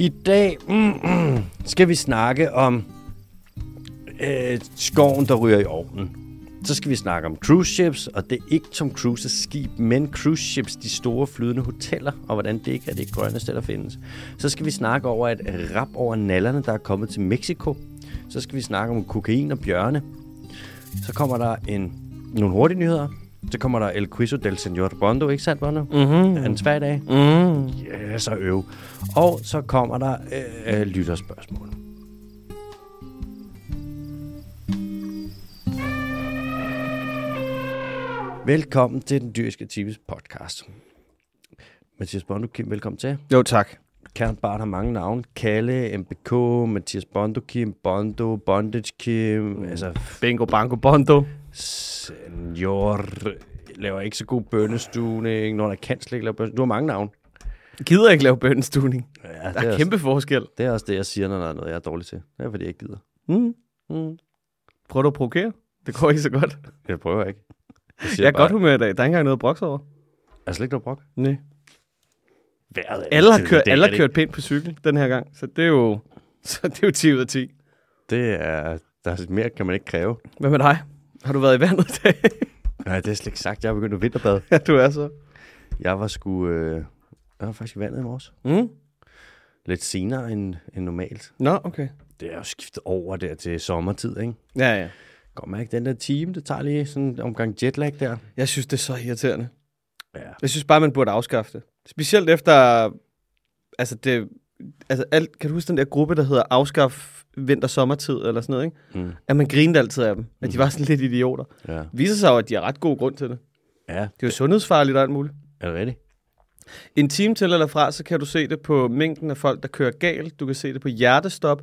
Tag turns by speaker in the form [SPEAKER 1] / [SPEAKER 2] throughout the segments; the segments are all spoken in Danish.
[SPEAKER 1] I dag mm, mm, skal vi snakke om øh, skoven, der ryger i ovnen. Så skal vi snakke om cruise ships, og det er ikke Tom Cruise's skib, men cruise ships, de store flydende hoteller, og hvordan det ikke er det grønneste, der findes. Så skal vi snakke over et rap over nallerne, der er kommet til Mexico. Så skal vi snakke om kokain og bjørne. Så kommer der en, nogle hurtige nyheder. Så kommer der El Quizo del Señor Bondo, ikke sandt, Bondo?
[SPEAKER 2] Mm-hmm.
[SPEAKER 1] En svag dag.
[SPEAKER 2] Mm.
[SPEAKER 1] Ja, så øv. Og så kommer der øh, lytterspørgsmål. Velkommen til den dyriske Times podcast. Mathias Bondo, Kim, velkommen til.
[SPEAKER 2] Jo, tak.
[SPEAKER 1] Kært Bart har mange navne. Kalle, MBK, Mathias Bondo, Kim, Bondo, Bondage Kim, mm. altså
[SPEAKER 2] Bingo, bango, bondo.
[SPEAKER 1] Senior, laver ikke så god bønnestuning, når der kan slet ikke lave bønnestuning. Du har mange navne.
[SPEAKER 2] Gider ikke lave bønnestuning.
[SPEAKER 1] Ja,
[SPEAKER 2] Der er kæmpe forskel.
[SPEAKER 1] Det er også det, jeg siger, når der er noget, jeg er dårlig til. Det er, fordi jeg ikke gider.
[SPEAKER 2] Mm.
[SPEAKER 1] Mm.
[SPEAKER 2] Prøver du at provokere? Det går ikke så godt.
[SPEAKER 1] Jeg prøver ikke. Jeg,
[SPEAKER 2] Jeg er godt humør i dag. Der er ikke engang noget at brokse over.
[SPEAKER 1] Er slet ikke noget brok?
[SPEAKER 2] Nej.
[SPEAKER 1] Vejret er
[SPEAKER 2] Alle har kørt, alle
[SPEAKER 1] er
[SPEAKER 2] har kørt pænt på cykel den her gang. Så det er jo, så det er jo 10 ud af 10.
[SPEAKER 1] ikke? Det er... Der er mere kan man ikke kræve.
[SPEAKER 2] Hvad med dig? Har du været i vandet i dag?
[SPEAKER 1] Nej, det er slet ikke sagt. Jeg har begyndt at vinterbade.
[SPEAKER 2] ja, du er så.
[SPEAKER 1] Jeg var sgu... Øh, jeg var faktisk i vandet i morges.
[SPEAKER 2] Mm.
[SPEAKER 1] Lidt senere end, end normalt.
[SPEAKER 2] Nå, okay.
[SPEAKER 1] Det er jo skiftet over der til sommertid, ikke?
[SPEAKER 2] Ja, ja.
[SPEAKER 1] Godt mærke den der time, det tager lige sådan en omgang jetlag der.
[SPEAKER 2] Jeg synes, det er så irriterende.
[SPEAKER 1] Ja.
[SPEAKER 2] Jeg synes bare, man burde afskaffe det. Specielt efter... Altså, det, altså alt, kan du huske den der gruppe, der hedder Afskaf vinter-sommertid, eller sådan noget, ikke?
[SPEAKER 1] Mm.
[SPEAKER 2] At man grinede altid af dem. At de var sådan lidt idioter.
[SPEAKER 1] Ja.
[SPEAKER 2] Det viser sig jo, at de har ret god grund til det.
[SPEAKER 1] Ja,
[SPEAKER 2] Det er jo sundhedsfarligt og alt muligt.
[SPEAKER 1] er det rigtigt?
[SPEAKER 2] En time til eller fra, så kan du se det på mængden af folk, der kører galt. Du kan se det på hjertestop.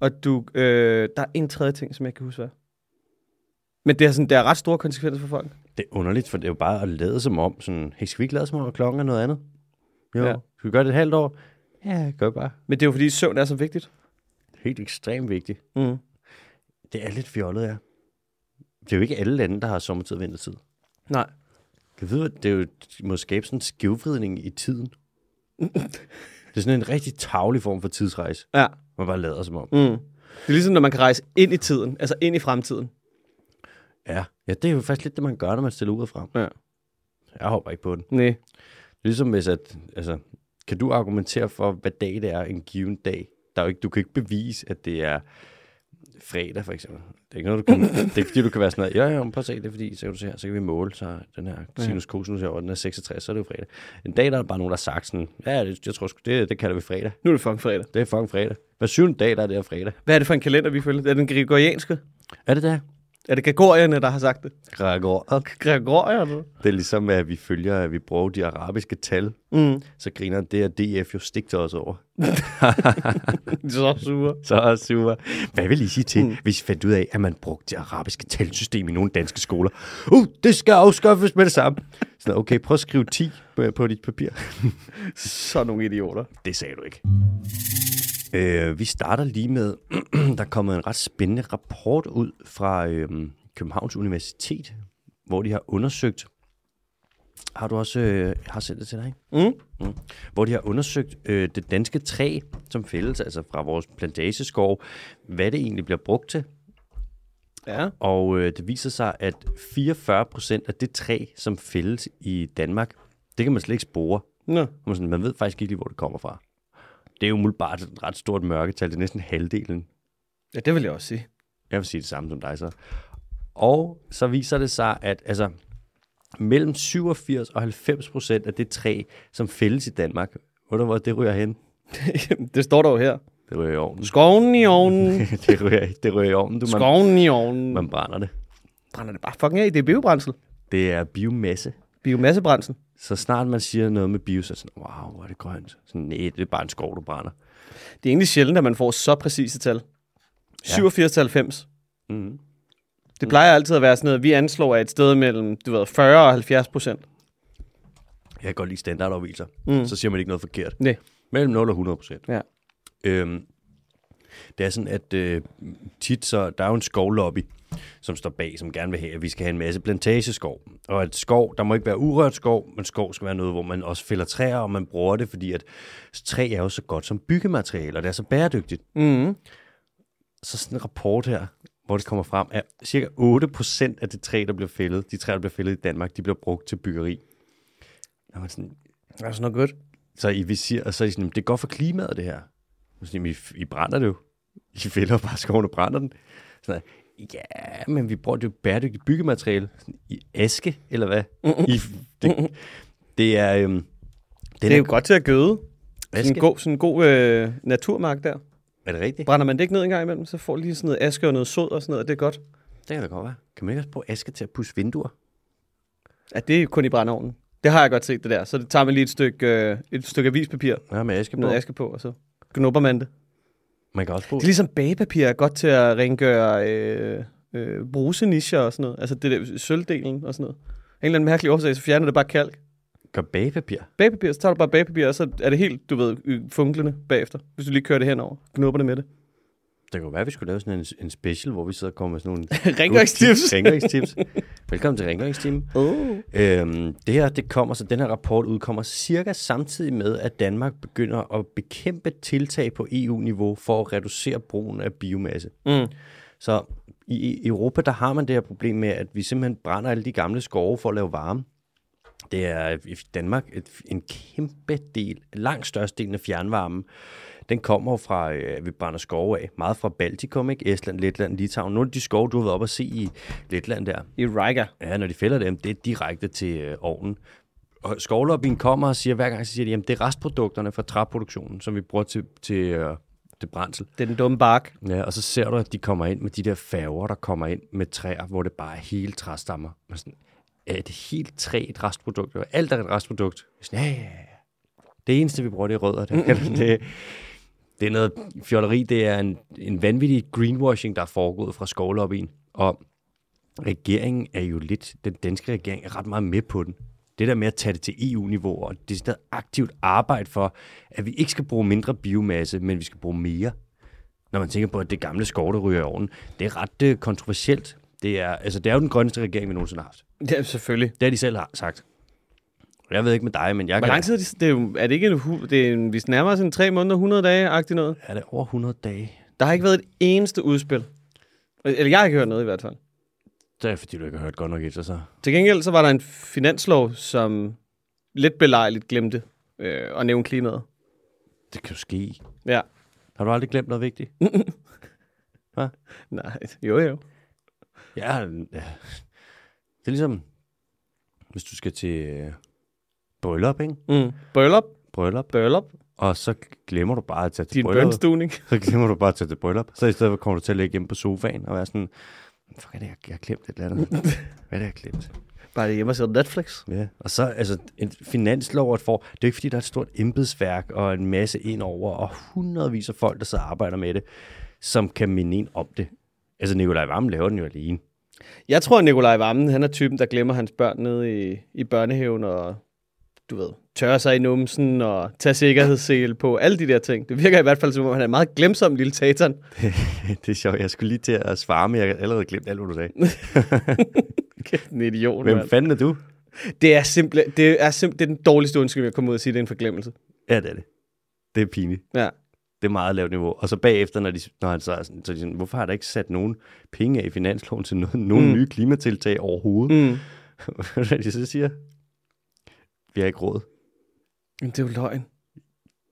[SPEAKER 2] Og du, øh, der er en tredje ting, som jeg ikke kan huske hvad. Men det er, sådan, det er ret store konsekvenser for folk.
[SPEAKER 1] Det er underligt, for det er jo bare at lade som om, sådan, hey, skal vi ikke lade som om, at klokken er noget andet? Jo,
[SPEAKER 2] ja.
[SPEAKER 1] skal vi gøre det et halvt år? Ja, gør bare.
[SPEAKER 2] Men det er jo fordi, søvn er så vigtigt.
[SPEAKER 1] Helt ekstremt vigtigt.
[SPEAKER 2] Mm.
[SPEAKER 1] Det er lidt fjollet, ja. Det er jo ikke alle lande, der har sommertid og vintertid.
[SPEAKER 2] Nej.
[SPEAKER 1] Jeg ved, at det er jo, de må skabe sådan en skævvridning i tiden. det er sådan en rigtig tavlig form for tidsrejse.
[SPEAKER 2] Ja.
[SPEAKER 1] Man bare lader som om.
[SPEAKER 2] Mm. Det er ligesom, når man kan rejse ind i tiden, altså ind i fremtiden.
[SPEAKER 1] Ja. ja, det er jo faktisk lidt det, man gør, når man stiller ud og frem.
[SPEAKER 2] Ja.
[SPEAKER 1] Jeg hopper ikke på den.
[SPEAKER 2] Nej.
[SPEAKER 1] Ligesom hvis at, altså, kan du argumentere for, hvad dag det er en given dag? Der er jo ikke, du kan ikke bevise, at det er fredag, for eksempel. Det er ikke noget, du kan, det er fordi, du kan være sådan noget, ja, ja, prøv at se, det er fordi, så kan du se her, så kan vi måle, så den her sinus cosinus herovre, den er 66, så er det jo fredag. En dag, der er bare nogen, der har sagt sådan, ja, det, jeg tror sgu, det, det kalder vi fredag.
[SPEAKER 2] Nu er det fucking fredag.
[SPEAKER 1] Det er fucking fredag. Hver syvende dag, der er det her fredag.
[SPEAKER 2] Hvad er det for en kalender, vi følger? Er det den gregorianske?
[SPEAKER 1] Er det der?
[SPEAKER 2] Er det gregorierne, der har sagt det?
[SPEAKER 1] Gregor.
[SPEAKER 2] Gregorierne?
[SPEAKER 1] Det er ligesom, at vi følger, at vi bruger de arabiske tal.
[SPEAKER 2] Mm.
[SPEAKER 1] Så griner det, at DF jo stik til os over.
[SPEAKER 2] Er så sure.
[SPEAKER 1] Så super. Hvad vil I sige til,
[SPEAKER 2] Mm.
[SPEAKER 1] hvis I fandt ud af, at man brugte det arabiske talsystem i nogle danske skoler? Uh, det skal afskaffes med det samme. Så okay, prøv at skrive 10 på, på dit papir.
[SPEAKER 2] Så nogle idioter.
[SPEAKER 1] Det sagde du ikke. Øh, vi starter lige med, der er kommet en ret spændende rapport ud fra øh, Københavns Universitet, hvor de har undersøgt, har du også, øh, har sendt det til dig, ikke?
[SPEAKER 2] Mm.
[SPEAKER 1] hvor de har undersøgt øh, det danske træ, som fældes, altså fra vores plantageskov, hvad det egentlig bliver brugt til.
[SPEAKER 2] Ja.
[SPEAKER 1] Og øh, det viser sig, at 44 procent af det træ, som fældes i Danmark, det kan man slet ikke spore.
[SPEAKER 2] Nå.
[SPEAKER 1] Man, sådan, man ved faktisk ikke lige, hvor det kommer fra. Det er jo umiddelbart et ret stort mørketal. Det er næsten halvdelen.
[SPEAKER 2] Ja, det vil jeg også sige.
[SPEAKER 1] Jeg vil sige det samme som dig så. Og så viser det sig, at altså, mellem 87 og 90 procent af det træ, som fældes i Danmark, ved du hvor det ryger hen?
[SPEAKER 2] det står der jo her.
[SPEAKER 1] Det ryger i ovnen.
[SPEAKER 2] Skoven i ovnen.
[SPEAKER 1] det, ryger, det ryger i ovnen. Du, man,
[SPEAKER 2] Skoven i ovnen.
[SPEAKER 1] man brænder det.
[SPEAKER 2] Brænder det bare fucking af. Det er biobrændsel.
[SPEAKER 1] Det er biomasse.
[SPEAKER 2] Biomassebrændsel.
[SPEAKER 1] Så snart man siger noget med bio, så er sådan, wow, hvor er det grønt. Sådan, nej, det er bare en skov, du brænder.
[SPEAKER 2] Det er egentlig sjældent, at man får så præcise tal. 87 til 90.
[SPEAKER 1] Mm.
[SPEAKER 2] Det plejer altid at være sådan noget, vi anslår af et sted mellem du ved, 40 og 70 procent.
[SPEAKER 1] Jeg kan godt lide standardafviser.
[SPEAKER 2] Mm.
[SPEAKER 1] Mm. Så siger man ikke noget forkert.
[SPEAKER 2] Nej.
[SPEAKER 1] Mellem 0 og 100 procent.
[SPEAKER 2] Ja.
[SPEAKER 1] Øhm, det er sådan, at øh, tit så, der er jo en skovlobby, som står bag, som gerne vil have, at vi skal have en masse plantageskov. Og at skov, der må ikke være urørt skov, men skov skal være noget, hvor man også fælder træer, og man bruger det, fordi at træ er jo så godt som byggemateriale, og det er så bæredygtigt.
[SPEAKER 2] Mm.
[SPEAKER 1] Så sådan en rapport her, hvor det kommer frem, at cirka 8% af det træ, der bliver fældet, de træer, der bliver fældet i Danmark, de bliver brugt til byggeri. Og man sådan,
[SPEAKER 2] er sådan noget godt.
[SPEAKER 1] så I vil sige, og så er I sådan, "Jamen, det er godt for klimaet, det her. Så siger, I, I brænder det jo. I fælder bare skoven og brænder den. Sådan, ja, men vi bruger jo bæredygtigt byggemateriale. Sådan, I aske, eller hvad? I, det, det er... Øhm, den
[SPEAKER 2] Det er jo godt til at gøde. Sådan
[SPEAKER 1] aske.
[SPEAKER 2] en god, sådan en god øh, naturmark der.
[SPEAKER 1] Er det rigtigt?
[SPEAKER 2] Brænder man det ikke ned en gang imellem, så får lige sådan noget aske og noget sod og sådan noget, og det er godt.
[SPEAKER 1] Det kan da godt være. Kan man ikke også bruge aske til at pusse vinduer?
[SPEAKER 2] Ja, det er kun i brændeovnen. Det har jeg godt set, det der. Så det tager man lige et stykke, øh, et stykke avispapir,
[SPEAKER 1] Ja, med aske på.
[SPEAKER 2] noget aske på, og så knupper man det.
[SPEAKER 1] Man kan også bruge...
[SPEAKER 2] Det er ligesom bagepapir er godt til at rengøre øh, øh, brusenischer og sådan noget. Altså det der sølvdelen og sådan noget. En eller anden mærkelig årsag, så fjerner det bare kalk.
[SPEAKER 1] Gør bagepapir.
[SPEAKER 2] Bagepapir, så tager du bare bagepapir, og så er det helt, du ved, øh, funklende bagefter. Hvis du lige kører det henover. Knupper det med det.
[SPEAKER 1] Det kunne være, at vi skulle lave sådan en, en special, hvor vi sidder og kommer med sådan nogle...
[SPEAKER 2] Rengøringstips.
[SPEAKER 1] Rengøringstips. Velkommen til Rengøringsteam.
[SPEAKER 2] Oh.
[SPEAKER 1] Øhm, det her, det kommer, så den her rapport udkommer cirka samtidig med, at Danmark begynder at bekæmpe tiltag på EU-niveau for at reducere brugen af biomasse.
[SPEAKER 2] Mm.
[SPEAKER 1] Så i Europa, der har man det her problem med, at vi simpelthen brænder alle de gamle skove for at lave varme. Det er i Danmark et, en kæmpe del, langt størstedelen af fjernvarmen, den kommer jo fra, øh, at vi brænder skove af. Meget fra Baltikum, ikke? Estland, Letland, Litauen. Nogle af de skove, du har været op og se i Letland der,
[SPEAKER 2] I Riga.
[SPEAKER 1] Ja, når de fælder dem, det er direkte til øh, ovnen. Og skovlobbyen kommer og siger, hver gang så siger de, jamen det er restprodukterne fra træproduktionen, som vi bruger til, til, øh, til brændsel.
[SPEAKER 2] Det er den dumme bark.
[SPEAKER 1] Ja, og så ser du, at de kommer ind med de der færger, der kommer ind med træer, hvor det bare er hele træstammer. Men sådan, er det helt træ et restprodukt? Alt er et restprodukt. Sådan, ja, ja, ja. Det eneste, vi bruger, det er rødder. Det, det, det er noget fjolleri. Det er en, en vanvittig greenwashing, der er foregået fra skovlobbyen. Og regeringen er jo lidt, den danske regering er ret meget med på den. Det der med at tage det til EU-niveau, og det er aktivt arbejde for, at vi ikke skal bruge mindre biomasse, men vi skal bruge mere. Når man tænker på, at det gamle skov, der ryger i ovnen, det er ret øh, kontroversielt. Det er, altså, det er jo den grønneste regering, vi nogensinde har haft.
[SPEAKER 2] Ja, selvfølgelig.
[SPEAKER 1] Det har de selv har sagt. Jeg ved ikke med dig, men jeg
[SPEAKER 2] Hvor lang tid er det? Det er, jo, er det ikke en, det er en, vi nærmer os en tre måneder, 100 dage-agtigt noget?
[SPEAKER 1] Er det over 100 dage?
[SPEAKER 2] Der har ikke været et eneste udspil. Eller jeg har ikke hørt noget i hvert fald.
[SPEAKER 1] Det er fordi, du ikke har hørt godt nok efter så.
[SPEAKER 2] Til gengæld så var der en finanslov, som lidt belejligt glemte øh, at nævne klimaet.
[SPEAKER 1] Det kan jo ske.
[SPEAKER 2] Ja.
[SPEAKER 1] Har du aldrig glemt noget vigtigt?
[SPEAKER 2] Nej, jo jo.
[SPEAKER 1] Ja, ja. Det er ligesom, hvis du skal til øh, bryllup, ikke?
[SPEAKER 2] Mm. Bryllup,
[SPEAKER 1] Bryllup.
[SPEAKER 2] bryllup,
[SPEAKER 1] Og så glemmer du bare at tage til
[SPEAKER 2] din
[SPEAKER 1] bryllup. Så glemmer du bare at tage til bryllup. Så i stedet for kommer du til at ligge hjemme på sofaen og være sådan, fuck er det, jeg, jeg har glemt et eller andet. Hvad er det, jeg har glemt?
[SPEAKER 2] Bare det hjemme og se Netflix.
[SPEAKER 1] Ja. Og så, altså, en finanslov og et for, det er jo ikke fordi, der er et stort embedsværk og en masse ind over, og hundredvis af folk, der og arbejder med det, som kan minde en om det. Altså, Nikolaj Vammen laver den jo alene.
[SPEAKER 2] Jeg tror, at Nikolaj Vammen, han er typen, der glemmer hans børn nede i, i børnehaven og, du ved, tørre sig i numsen og tage sikkerhedssele på. Alle de der ting. Det virker i hvert fald, som om han er en meget glemsom lille tatan.
[SPEAKER 1] det er sjovt. Jeg skulle lige til at svare, men jeg har allerede glemt alt, hvad du sagde.
[SPEAKER 2] En idiot,
[SPEAKER 1] Hvem fanden er du?
[SPEAKER 2] Det er simpelthen, det er simpelthen det er den dårligste undskyldning, jeg kommer ud og sige, det er en forglemmelse.
[SPEAKER 1] Ja, det er det. Det er pinligt.
[SPEAKER 2] Ja.
[SPEAKER 1] Det er meget lavt niveau. Og så bagefter, når, de, når han så sådan, så de sådan, hvorfor har der ikke sat nogen penge af i finansloven til nogen
[SPEAKER 2] Mm.
[SPEAKER 1] nye klimatiltag overhovedet?
[SPEAKER 2] Mm.
[SPEAKER 1] Hvad de så siger? Vi har ikke råd.
[SPEAKER 2] Men det er jo løgn.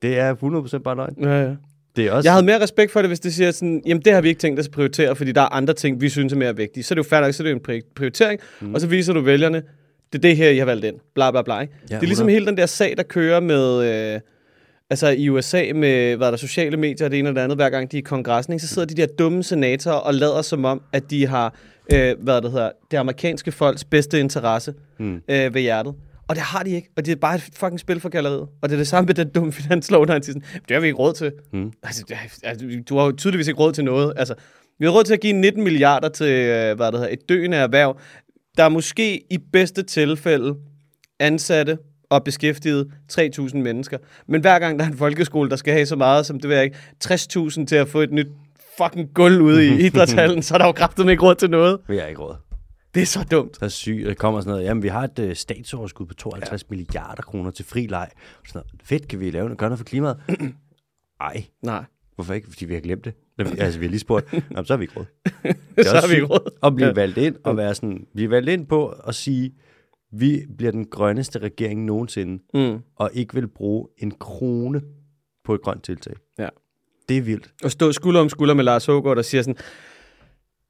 [SPEAKER 1] Det er 100% bare løgn.
[SPEAKER 2] Ja, ja.
[SPEAKER 1] Det er også...
[SPEAKER 2] Jeg havde mere respekt for det, hvis det siger sådan, jamen det har vi ikke tænkt os at prioritere, fordi der er andre ting, vi synes er mere vigtige. Så er det jo nok, så er det jo en pri- prioritering, mm. og så viser du vælgerne, det er det her, I har valgt ind. Bla bla bla. Ikke?
[SPEAKER 1] Ja,
[SPEAKER 2] det er ligesom
[SPEAKER 1] 100.
[SPEAKER 2] hele den der sag, der kører med... Øh, altså i USA med, hvad er der, sociale medier og det ene og det andet, hver gang de er i kongressen, ikke? så sidder de der dumme senatorer og lader som om, at de har, øh, hvad det hedder, det amerikanske folks bedste interesse
[SPEAKER 1] Mm.
[SPEAKER 2] øh, ved hjertet. Og det har de ikke, og det er bare et fucking spil for galleriet. Og det er det samme med den dumme finanslov, der er sådan, det har vi ikke råd til.
[SPEAKER 1] Mm.
[SPEAKER 2] Altså, det altså, du har jo tydeligvis ikke råd til noget. Altså, vi har råd til at give 19 milliarder til, øh, hvad det hedder, et døende erhverv, der er måske i bedste tilfælde ansatte og beskæftiget 3.000 mennesker. Men hver gang der er en folkeskole, der skal have så meget som, det ved jeg ikke, 60.000 til at få et nyt fucking gulv ude i idrætshallen, så er der jo kraftigt ikke råd til noget.
[SPEAKER 1] Vi har ikke råd.
[SPEAKER 2] Det er så dumt.
[SPEAKER 1] Så sygt, der kommer sådan noget. Jamen, vi har et øh, statsoverskud på 52 ja. milliarder kroner til fri leg. Sådan noget. Fedt, kan vi lave noget, gøre noget for klimaet? Ej,
[SPEAKER 2] Nej.
[SPEAKER 1] hvorfor ikke? Fordi vi har glemt det. Altså, vi har lige spurgt. Nå, så har vi ikke råd.
[SPEAKER 2] så har vi ikke råd.
[SPEAKER 1] At blive
[SPEAKER 2] Ja.
[SPEAKER 1] ja. valgt ind og være sådan, blive valgt ind på at sige, vi bliver den grønneste regering nogensinde,
[SPEAKER 2] Mm.
[SPEAKER 1] og ikke vil bruge en krone på et grønt tiltag.
[SPEAKER 2] Ja.
[SPEAKER 1] Det er vildt.
[SPEAKER 2] Og stå skulder om skulder med Lars Hågaard, der siger sådan,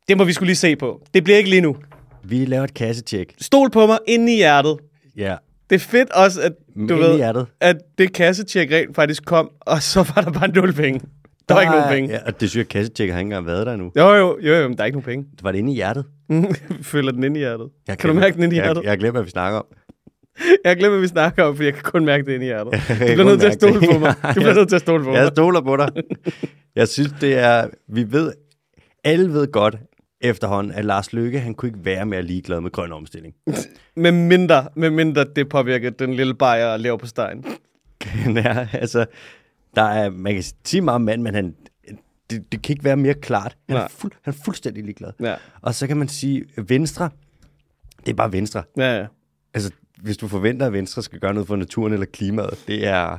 [SPEAKER 2] det må vi skulle lige se på. Det bliver ikke lige nu.
[SPEAKER 1] Vi laver et kassetjek.
[SPEAKER 2] Stol på mig inde i hjertet.
[SPEAKER 1] Ja,
[SPEAKER 2] Det er fedt også, at du
[SPEAKER 1] Inde i
[SPEAKER 2] ved,
[SPEAKER 1] hjertet.
[SPEAKER 2] at det kassetjek rent faktisk kom, og så var der bare nul penge. Der var ikke nogen penge.
[SPEAKER 1] Ja, og det synes jeg, kassetjekker har ikke engang været der nu.
[SPEAKER 2] Jo, jo, jo, jo, men der er ikke nogen penge.
[SPEAKER 1] Det var det inde i hjertet.
[SPEAKER 2] Føler den inde i hjertet.
[SPEAKER 1] Jeg
[SPEAKER 2] kan du mærke den inde i
[SPEAKER 1] jeg,
[SPEAKER 2] hjertet?
[SPEAKER 1] Jeg, jeg glemmer, hvad vi snakker om.
[SPEAKER 2] Jeg glemmer, hvad vi snakker om, for jeg kan kun mærke det inde i hjertet.
[SPEAKER 1] Jeg
[SPEAKER 2] Du bliver nødt til at stole på mig. Du bliver
[SPEAKER 1] Jeg-
[SPEAKER 2] nødt til at stole på
[SPEAKER 1] Jeg
[SPEAKER 2] mig.
[SPEAKER 1] stoler på dig. Jeg synes, det er... Vi ved... Alle ved godt efterhånden, at Lars Løkke, han kunne ikke være mere ligeglad med grøn omstilling.
[SPEAKER 2] Med mindre, med mindre det påvirker den lille bajer og lever på stegen.
[SPEAKER 1] ja, altså, der er, man kan sige meget om mand, men han, det, det kan ikke være mere klart. Han er,
[SPEAKER 2] Nej.
[SPEAKER 1] fuld, han er fuldstændig ligeglad.
[SPEAKER 2] Ja,
[SPEAKER 1] Og så kan man sige, Venstre, det er bare Venstre.
[SPEAKER 2] ja, ja.
[SPEAKER 1] Altså, hvis du forventer, at Venstre skal gøre noget for naturen eller klimaet, det er,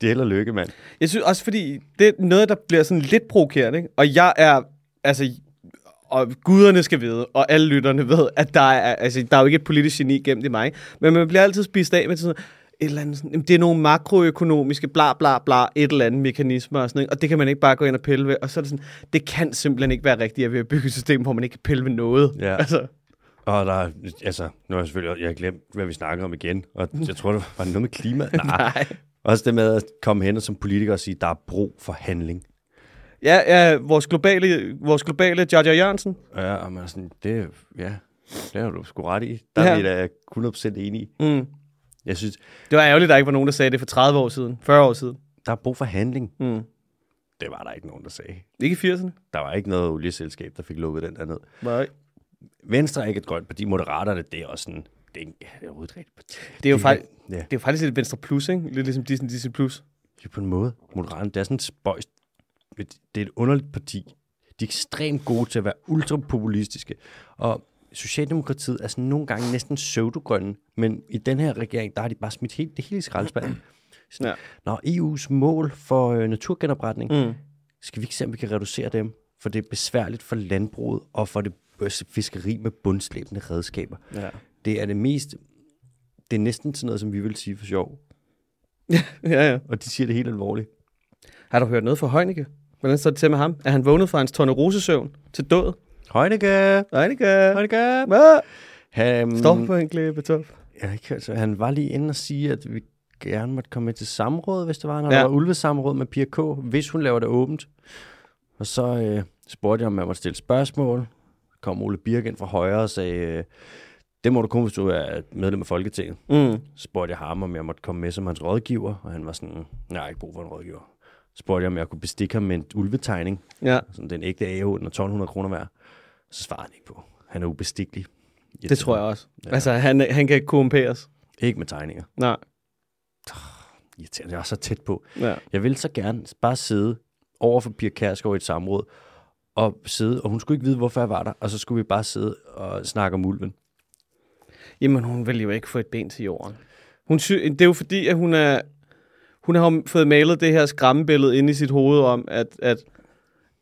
[SPEAKER 1] det er heller lykke, mand.
[SPEAKER 2] Jeg synes også, fordi det er noget, der bliver sådan lidt provokerende, ikke? Og jeg er, altså, og guderne skal vide, og alle lytterne ved, at der er, altså, der er jo ikke et politisk geni gemt i mig, men man bliver altid spist af med sådan et eller andet, sådan, det er nogle makroøkonomiske bla bla bla, et eller andet mekanismer og sådan noget, og det kan man ikke bare gå ind og pille ved, og så er det sådan, det kan simpelthen ikke være rigtigt, at vi har bygget et system, hvor man ikke kan pille ved noget.
[SPEAKER 1] Ja.
[SPEAKER 2] Altså,
[SPEAKER 1] Og der, er- altså, nu har jeg selvfølgelig, jeg har glemt, hvad vi snakker om igen, og jeg tror, det var noget med klima. Nej.
[SPEAKER 2] nej.
[SPEAKER 1] Også det med at komme hen og som politiker og sige, der er brug for handling.
[SPEAKER 2] Ja, ja, vores globale, vores globale Jar Jar Jørgensen,
[SPEAKER 1] Ja, og man er sådan, det, ja, det har du sgu ret i. Der
[SPEAKER 2] Ja.
[SPEAKER 1] er vi da 100% enige.
[SPEAKER 2] mm.
[SPEAKER 1] Jeg synes,
[SPEAKER 2] det var ærgerligt, at der ikke var nogen, der sagde det for 30 år siden, 40 år siden.
[SPEAKER 1] der er brug for handling.
[SPEAKER 2] Mm.
[SPEAKER 1] Det var der ikke nogen, der sagde.
[SPEAKER 2] Ikke i 80'erne?
[SPEAKER 1] Der var ikke noget olieselskab, der fik lukket den der ned.
[SPEAKER 2] Nej.
[SPEAKER 1] Venstre er ikke et grønt parti. Moderaterne, det er også sådan, det er, ikke, det er et parti.
[SPEAKER 2] Det er jo faktisk,
[SPEAKER 1] Ja,
[SPEAKER 2] det er faktisk lidt Venstre Plus, ikke? Lidt ligesom Disney Disney Plus.
[SPEAKER 1] det er på en måde. Moderaterne, det er sådan et spøjst. Det er et underligt parti. De er ekstremt gode til at være ultrapopulistiske. Og Socialdemokratiet er sådan nogle gange næsten pseudogrønne, men i den her regering, der har de bare smidt helt, det hele i skraldespanden. Sådan,
[SPEAKER 2] Ja.
[SPEAKER 1] Når EU's mål for øh, naturgenopretning,
[SPEAKER 2] Mm.
[SPEAKER 1] skal vi ikke se, om vi kan reducere dem? For det er besværligt for landbruget og for det øh, fiskeri med bundslæbende redskaber.
[SPEAKER 2] Ja.
[SPEAKER 1] Det er det mest... Det er næsten sådan noget, som vi vil sige for sjov.
[SPEAKER 2] ja, ja.
[SPEAKER 1] Og de siger det helt alvorligt.
[SPEAKER 2] Har du hørt noget fra Heunicke? Hvordan står det til med ham? Er han vågnet fra hans tornerosesøvn til død?
[SPEAKER 1] Heunicke!
[SPEAKER 2] Heunicke!
[SPEAKER 1] Heunicke!
[SPEAKER 2] Hvad?
[SPEAKER 1] Han,
[SPEAKER 2] Står på en klæbetop.
[SPEAKER 1] jeg ikke hørt, så han var lige inde og sige, at vi gerne måtte komme med til samråd, hvis det var, når
[SPEAKER 2] ja.
[SPEAKER 1] der var ulvesamråd med Pia K., hvis hun laver det åbent. Og så øh, spurgte jeg, om jeg måtte stille spørgsmål. Kom Ole Birk ind fra højre og sagde, øh, det må du kun, hvis du er medlem af Folketinget.
[SPEAKER 2] Mm.
[SPEAKER 1] Så spurgte jeg ham, om jeg måtte komme med som hans rådgiver, og han var sådan, nej, jeg har ikke brug for en rådgiver. Spurgte jeg, om jeg kunne bestikke ham med en ulvetegning,
[SPEAKER 2] Ja,
[SPEAKER 1] sådan den ægte AH, den er 1200 kroner værd. Så svarede han ikke på. Han er ubestikkelig.
[SPEAKER 2] det tror jeg også.
[SPEAKER 1] Ja.
[SPEAKER 2] Altså, han, han kan ikke korrumperes.
[SPEAKER 1] Ikke med tegninger.
[SPEAKER 2] Nej.
[SPEAKER 1] Irriterende, jeg er så tæt på.
[SPEAKER 2] Ja.
[SPEAKER 1] Jeg ville så gerne bare sidde over for Pia Kærsgaard i et samråd, og sidde, og hun skulle ikke vide, hvorfor jeg var der, og så skulle vi bare sidde og snakke om ulven.
[SPEAKER 2] Jamen, hun vil jo ikke få et ben til jorden. Hun sy- det er jo fordi, at hun er... Hun har jo fået malet det her skræmmebillede ind i sit hoved om, at, at,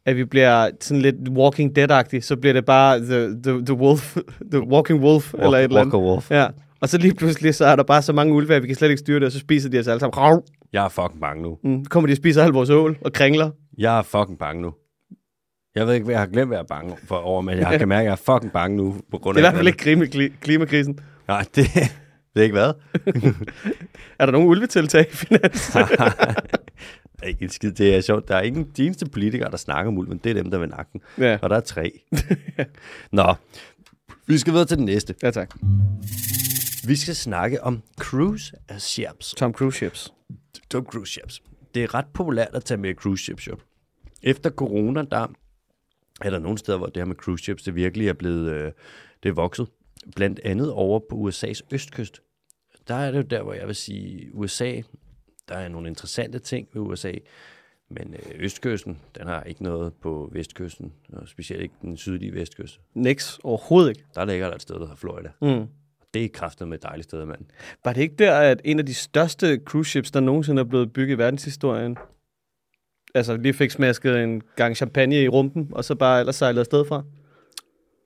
[SPEAKER 2] at vi bliver sådan lidt Walking Dead-agtigt, så bliver det bare The, the, the Wolf, The Walking Wolf, eller et eller andet.
[SPEAKER 1] Wolf.
[SPEAKER 2] Ja. Og så lige pludselig, så er der bare så mange ulve, at vi kan slet ikke styre det, og så spiser de os alle sammen. Rav!
[SPEAKER 1] Jeg er fucking bange nu.
[SPEAKER 2] Mm. Kommer de og spiser al vores ål og kringler.
[SPEAKER 1] Jeg er fucking bange nu. Jeg ved ikke, hvad jeg har glemt, hvad jeg er bange for over, men jeg kan mærke, at jeg er fucking bange nu. På grund
[SPEAKER 2] Det er i
[SPEAKER 1] af
[SPEAKER 2] hvert fald ikke klima, kli- klimakrisen.
[SPEAKER 1] Nej, det, det er ikke hvad?
[SPEAKER 2] Er der nogen ulvetiltag i finans?
[SPEAKER 1] ikke en skid. Det er sjovt. Der er ingen de eneste politikere, der snakker om ulven. Det er dem, der vil nakken.
[SPEAKER 2] ja.
[SPEAKER 1] Og der er tre. Nå, vi skal videre til den næste.
[SPEAKER 2] ja, tak.
[SPEAKER 1] Vi skal snakke om cruise ships.
[SPEAKER 2] Tom Cruise ships.
[SPEAKER 1] Tom cruise ships. Det er ret populært at tage med cruise ships, jo. Efter corona, der er der nogle steder, hvor det her med cruise ships, det virkelig er blevet, øh, det er vokset. Blandt andet over på USA's østkyst. Der er det jo der, hvor jeg vil sige, USA, der er nogle interessante ting ved USA, Men øh, Østkysten, den har ikke noget på Vestkysten, og specielt ikke den sydlige Vestkyst.
[SPEAKER 2] Nix, overhovedet ikke.
[SPEAKER 1] Der ligger der et sted, der hedder Florida.
[SPEAKER 2] Mm.
[SPEAKER 1] Det er kraftet med et dejligt sted, mand.
[SPEAKER 2] Var det ikke der, at en af de største cruise ships, der nogensinde er blevet bygget i verdenshistorien, altså lige fik smasket en gang champagne i rumpen, og så bare ellers sejlede afsted fra?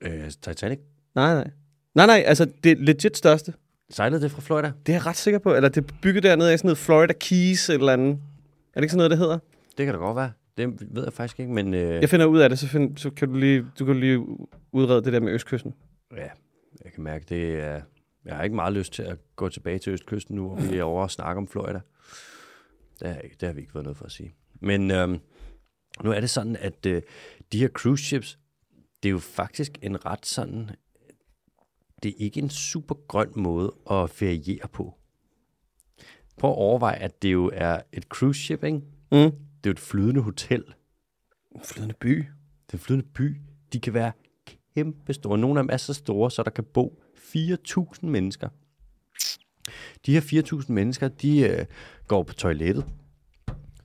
[SPEAKER 1] Øh, Titanic,
[SPEAKER 2] Nej, nej. Nej, nej, altså det er legit største.
[SPEAKER 1] sejlede det fra Florida?
[SPEAKER 2] Det er jeg ret sikker på. Eller det er bygget dernede af sådan noget Florida Keys eller andet. Er det ikke sådan noget, det hedder?
[SPEAKER 1] Det kan da godt være. Det ved jeg faktisk ikke, men øh,
[SPEAKER 2] Jeg finder ud af det, så, find, så kan du lige, du kan lige udrede det der med Østkysten.
[SPEAKER 1] ja, jeg kan mærke, det er... Jeg har ikke meget lyst til at gå tilbage til Østkysten nu, og vi er over og snakke om Florida. Det har, ikke, det har vi ikke været noget for at sige. Men øhm, nu er det sådan, at øh, de her cruise ships, det er jo faktisk en ret sådan... Det er ikke en super grøn måde at feriere på. Prøv at overveje, at det jo er et cruise ship, ikke?
[SPEAKER 2] Mm.
[SPEAKER 1] Det er jo et flydende hotel.
[SPEAKER 2] Flydende by.
[SPEAKER 1] Det er en flydende by. De kan være kæmpe store. Nogle af dem er så store, så der kan bo 4.000 mennesker. De her 4.000 mennesker, de øh, går på toilettet.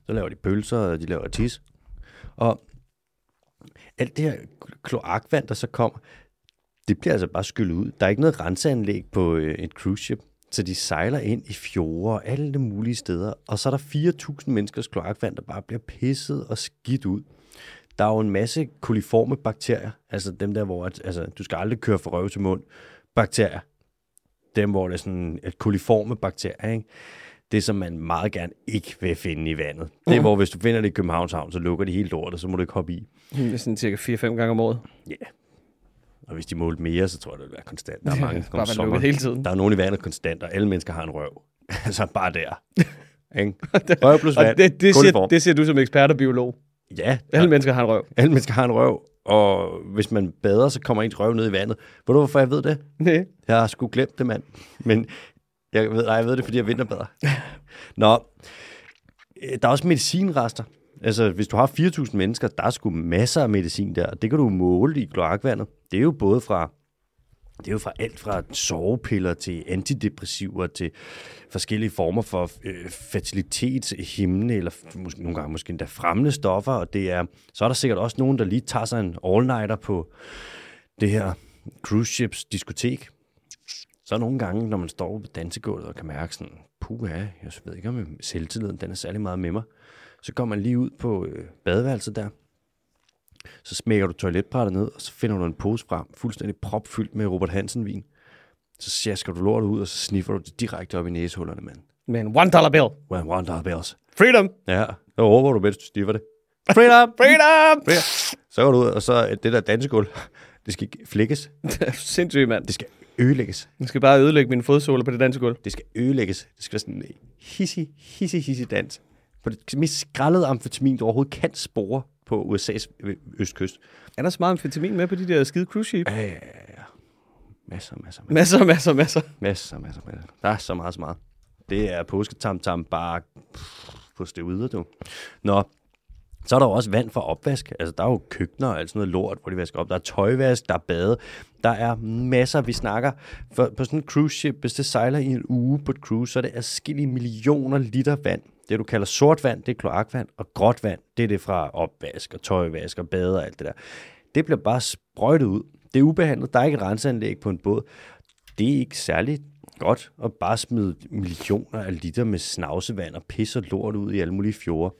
[SPEAKER 1] Så laver de pølser, og de laver tis. Og alt det her kloakvand, der så kommer, det bliver altså bare skyllet ud. Der er ikke noget renseanlæg på øh, et cruise ship. Så de sejler ind i fjorde og alle mulige steder. Og så er der 4.000 menneskers kloakvand, der bare bliver pisset og skidt ud. Der er jo en masse koliforme bakterier. Altså dem der, hvor at, altså, du skal aldrig køre fra røv til mund. Bakterier. Dem, hvor det er sådan et koliforme bakterier, ikke? Det, som man meget gerne ikke vil finde i vandet. Det er, hvor hvis du finder det i Københavns Havn, så lukker de helt lortet, så må du ikke hoppe i.
[SPEAKER 2] Det er sådan cirka 4-5 gange om året.
[SPEAKER 1] Og hvis de målte mere, så tror jeg, det vil være konstant. Der er mange
[SPEAKER 2] Bare være
[SPEAKER 1] sommer.
[SPEAKER 2] hele tiden.
[SPEAKER 1] Der er nogen i vandet konstant, og alle mennesker har en røv. altså bare der. Røv plus
[SPEAKER 2] Og
[SPEAKER 1] vand.
[SPEAKER 2] det, det, siger, det siger du som ekspert og biolog.
[SPEAKER 1] Ja,
[SPEAKER 2] Alle mennesker har en røv.
[SPEAKER 1] alle mennesker har en røv. Og hvis man bader, så kommer ens røv ned i vandet. Ved du, hvorfor jeg ved det?
[SPEAKER 2] Nej.
[SPEAKER 1] Jeg har sgu glemt det, mand. Men jeg ved, nej, jeg ved det, fordi jeg vinterbader. Nå, øh, der er også medicinrester. Altså, hvis du har 4.000 mennesker, der er sgu masser af medicin der. Det kan du måle i kloakvandet. Det er jo både fra det er jo fra alt fra sovepiller til antidepressiver til forskellige former for øh, fertilitetshimne, eller måske, nogle gange måske endda fremmende stoffer. Og det er, så er der sikkert også nogen, der lige tager sig en all-nighter på det her cruise ships diskotek. Så nogle gange, når man står på dansegulvet og kan mærke sådan, puha, jeg ved ikke, om selvtilliden den er særlig meget med mig, så går man lige ud på øh, badeværelset der, så smækker du toiletbrættet ned, og så finder du en pose frem, fuldstændig propfyldt med Robert Hansen-vin. Så sjasker du lortet ud, og så sniffer du det direkte op i næsehullerne, mand.
[SPEAKER 2] Med en one dollar bill.
[SPEAKER 1] One, one dollar bills.
[SPEAKER 2] Freedom!
[SPEAKER 1] Ja, så håber du, mens du sniffer det. Freedom!
[SPEAKER 2] Freedom!
[SPEAKER 1] Freedom! Så går du ud, og så det der dansegulv, det skal ikke flækkes,
[SPEAKER 2] Sindssygt, mand.
[SPEAKER 1] det skal ødelægges.
[SPEAKER 2] Jeg skal bare ødelægge mine fodsåler på det danske gulv.
[SPEAKER 1] Det skal ødelægges. Det skal være sådan en hissig, hissig, hissig dans. På det mest skrællede amfetamin, du overhovedet kan spore på USA's østkyst.
[SPEAKER 2] Er der så meget amfetamin med på de der skide cruise ship?
[SPEAKER 1] Ja, ja, ja. Masser, masser, masser.
[SPEAKER 2] Masser, masser, masser.
[SPEAKER 1] Masser, masser, masser. Der er så meget, så meget. Det er påsketam-tam bare på stedet, du. Nå, så er der jo også vand for opvask. Altså, der er jo køkkener og alt sådan noget lort, hvor de vasker op. Der er tøjvask, der er bade. Der er masser, vi snakker. For, på sådan en cruise ship, hvis det sejler i en uge på et cruise, så er det adskillige millioner liter vand. Det, du kalder sort vand, det er kloakvand, og gråt vand, det er det fra opvask og tøjvask og bade og alt det der. Det bliver bare sprøjtet ud. Det er ubehandlet. Der er ikke et renseanlæg på en båd. Det er ikke særligt godt at bare smide millioner af liter med snavsevand og pis og lort ud i alle mulige fjorde.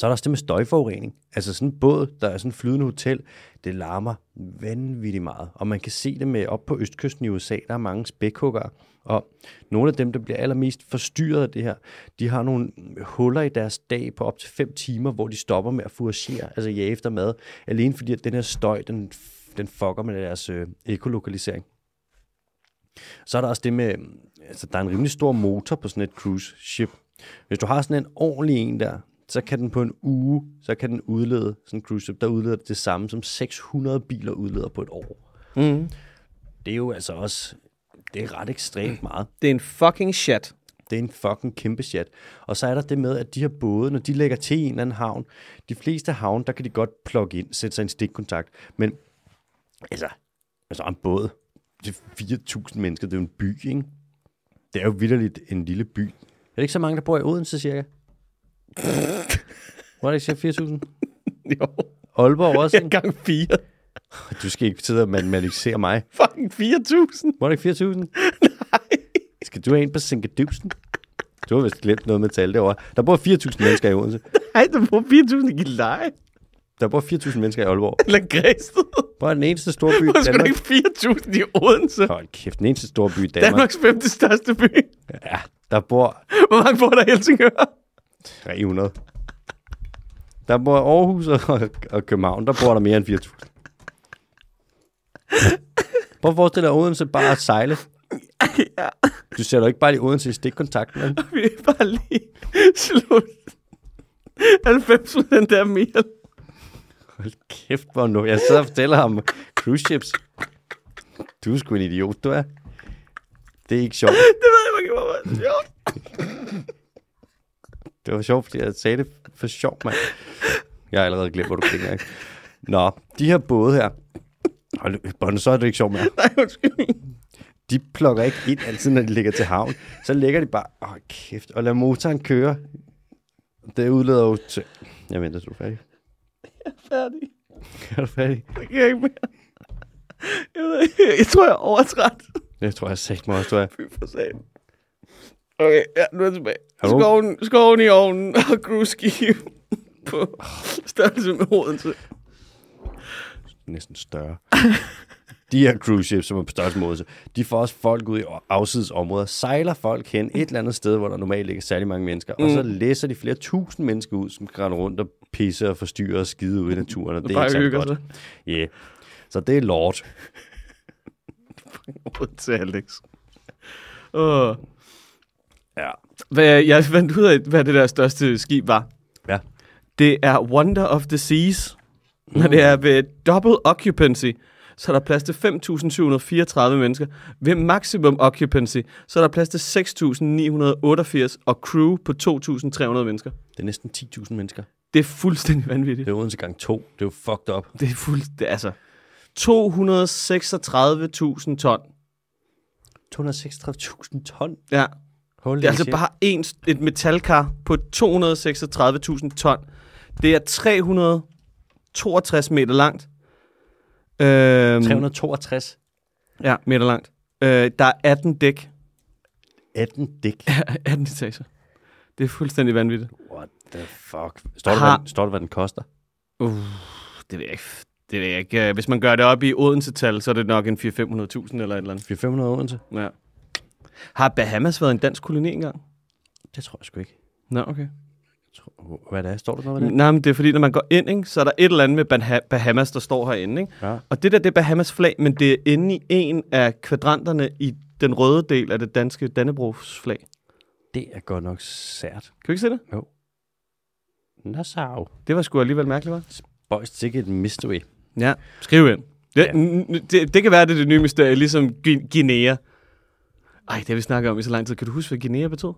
[SPEAKER 1] Så er der også det med støjforurening. Altså sådan en båd, der er sådan en flydende hotel, det larmer vanvittigt meget. Og man kan se det med op på østkysten i USA, der er mange spækhuggere. Og nogle af dem, der bliver allermest forstyrret af det her, de har nogle huller i deres dag på op til 5 timer, hvor de stopper med at fouragere, altså jage efter mad, alene fordi at den her støj, den, den fucker med deres øh, ekolokalisering. Så er der også det med, altså der er en rimelig stor motor på sådan et cruise ship. Hvis du har sådan en ordentlig en der, så kan den på en uge, så kan den udlede, sådan en cruise ship, der udleder det, det samme som 600 biler udleder på et år.
[SPEAKER 2] Mm.
[SPEAKER 1] Det er jo altså også, det er ret ekstremt meget.
[SPEAKER 2] Det er en fucking shit.
[SPEAKER 1] Det er en fucking kæmpe chat. Og så er der det med, at de her både, når de lægger til i en eller anden havn, de fleste havne, der kan de godt plukke ind, sætte sig en stikkontakt. Men altså, altså en båd til 4.000 mennesker, det er jo en by, ikke? Det er jo vidderligt en lille by. Er det ikke så mange, der bor i Odense, cirka? Var det ikke cirka 4.000?
[SPEAKER 2] Jo.
[SPEAKER 1] Aalborg også?
[SPEAKER 2] Jeg gang 4.
[SPEAKER 1] Du skal ikke sidde og manualisere mig.
[SPEAKER 2] Fucking 4.000.
[SPEAKER 1] Var det ikke 4.000?
[SPEAKER 2] Nej.
[SPEAKER 1] Skal du have en på Sinkedusen? Du har vist glemt noget med tal derovre. Der bor 4.000 mennesker i Odense.
[SPEAKER 2] Nej, du får 4.000 i Gilleleje.
[SPEAKER 1] Der bor 4.000 mennesker i Aalborg.
[SPEAKER 2] Eller Græsted.
[SPEAKER 1] Hvor er den eneste store by i
[SPEAKER 2] Hvor
[SPEAKER 1] Danmark?
[SPEAKER 2] ikke 4.000 i Odense?
[SPEAKER 1] Hold kæft, den eneste store by i Danmark.
[SPEAKER 2] Danmarks femte største by.
[SPEAKER 1] Ja, der bor
[SPEAKER 2] Hvor mange bor der i Helsingør?
[SPEAKER 1] 300. Der bor Aarhus og, og København, der bor der mere end 4.000. Prøv at forestille dig Odense bare at sejle.
[SPEAKER 2] ja,
[SPEAKER 1] Du ser jo ikke bare lige Odense i stikkontakten, vel?
[SPEAKER 2] vi er bare lige slut. 90 procent af mere.
[SPEAKER 1] Hold kæft, hvor nu. Jeg sidder og fortæller ham cruise ships. Du er sgu en idiot, du er. Det er ikke sjovt.
[SPEAKER 2] Det ved jeg ikke, hvor meget sjovt.
[SPEAKER 1] Det var sjovt, fordi jeg sagde det for sjov, mand. Jeg har allerede glemt, hvor du griner. ikke? Nå, de her både her. Hold, Bonne, så er det ikke sjovt mere.
[SPEAKER 2] Nej, undskyld.
[SPEAKER 1] De plukker ikke ind altid, når de ligger til havn. Så ligger de bare, åh kæft, og lader motoren køre. Det udleder jo til... Jeg venter, du er færdig.
[SPEAKER 2] Færdig.
[SPEAKER 1] Er du færdig?
[SPEAKER 2] Jeg kan ikke mere. Jeg, ved, ikke. jeg tror, jeg er overtræt.
[SPEAKER 1] Det tror jeg sagt mig også, du er.
[SPEAKER 2] Fy for sagen. Okay, ja, nu er jeg tilbage.
[SPEAKER 1] Hallo?
[SPEAKER 2] Skoven, skoven i ovnen og cruise på størrelse med Odense.
[SPEAKER 1] Næsten større. De her cruise ships, som er på største måde, de får også folk ud i afsides områder, sejler folk hen et eller andet sted, hvor der normalt ikke er særlig mange mennesker, mm. og så læser de flere tusind mennesker ud, som kan rundt og pisse og forstyrre og skide ude i naturen, og det er
[SPEAKER 2] Bare
[SPEAKER 1] ikke godt. Ja, yeah. så det er lort.
[SPEAKER 2] Odense, Alex. Åh.
[SPEAKER 1] Ja.
[SPEAKER 2] Hvad, jeg fandt ud af, hvad det der største skib var.
[SPEAKER 1] Ja.
[SPEAKER 2] Det er Wonder of the Seas. Når det er ved double occupancy, så er der plads til 5.734 mennesker. Ved maximum occupancy, så er der plads til 6.988 og crew på 2.300 mennesker.
[SPEAKER 1] Det er næsten 10.000 mennesker.
[SPEAKER 2] Det er fuldstændig vanvittigt.
[SPEAKER 1] Det er Odense gang to. Det er jo fucked up.
[SPEAKER 2] Det er er altså 236.000 ton.
[SPEAKER 1] 236.000 ton.
[SPEAKER 2] Ja,
[SPEAKER 1] Holy
[SPEAKER 2] det er altså
[SPEAKER 1] shit.
[SPEAKER 2] bare en, et metalkar på 236.000 ton. Det er 362 meter langt. Øhm,
[SPEAKER 1] 362.
[SPEAKER 2] Ja, meter langt. Øh, der er 18 dæk.
[SPEAKER 1] 18 dæk.
[SPEAKER 2] 18 etager. Det er fuldstændig vanvittigt.
[SPEAKER 1] What the fuck? Står der,
[SPEAKER 2] Har-
[SPEAKER 1] hvad, står der, hvad den koster?
[SPEAKER 2] Uh, det ved jeg ikke. Det ved jeg ikke. Øh, Hvis man gør det op i Odense-tal, så er det nok en 400-500.000 eller et eller andet.
[SPEAKER 1] 400 Odense?
[SPEAKER 2] Ja. Har Bahamas været en dansk koloni engang?
[SPEAKER 1] Det tror jeg sgu ikke.
[SPEAKER 2] Nå, okay.
[SPEAKER 1] Tror, hvad det er? Står der noget med det?
[SPEAKER 2] Nej, men det er fordi, når man går ind, ikke, så er der et eller andet med Bah- Bahamas, der står herinde. Ikke?
[SPEAKER 1] Ja.
[SPEAKER 2] Og det der, det er Bahamas flag, men det er inde i en af kvadranterne i den røde del af det danske Dannebrogs flag.
[SPEAKER 1] Det er godt nok sært.
[SPEAKER 2] Kan du ikke se det?
[SPEAKER 1] Nassau.
[SPEAKER 2] Det var sgu alligevel mærkeligt, hva'?
[SPEAKER 1] Boys, det er et mystery.
[SPEAKER 2] Ja, skriv ind. Det,
[SPEAKER 1] Ja.
[SPEAKER 2] det, det kan være, det er det nye mysterie, ligesom Gu- Guinea. Ej, det har vi snakket om i så lang tid. Kan du huske, hvad Guinea betød?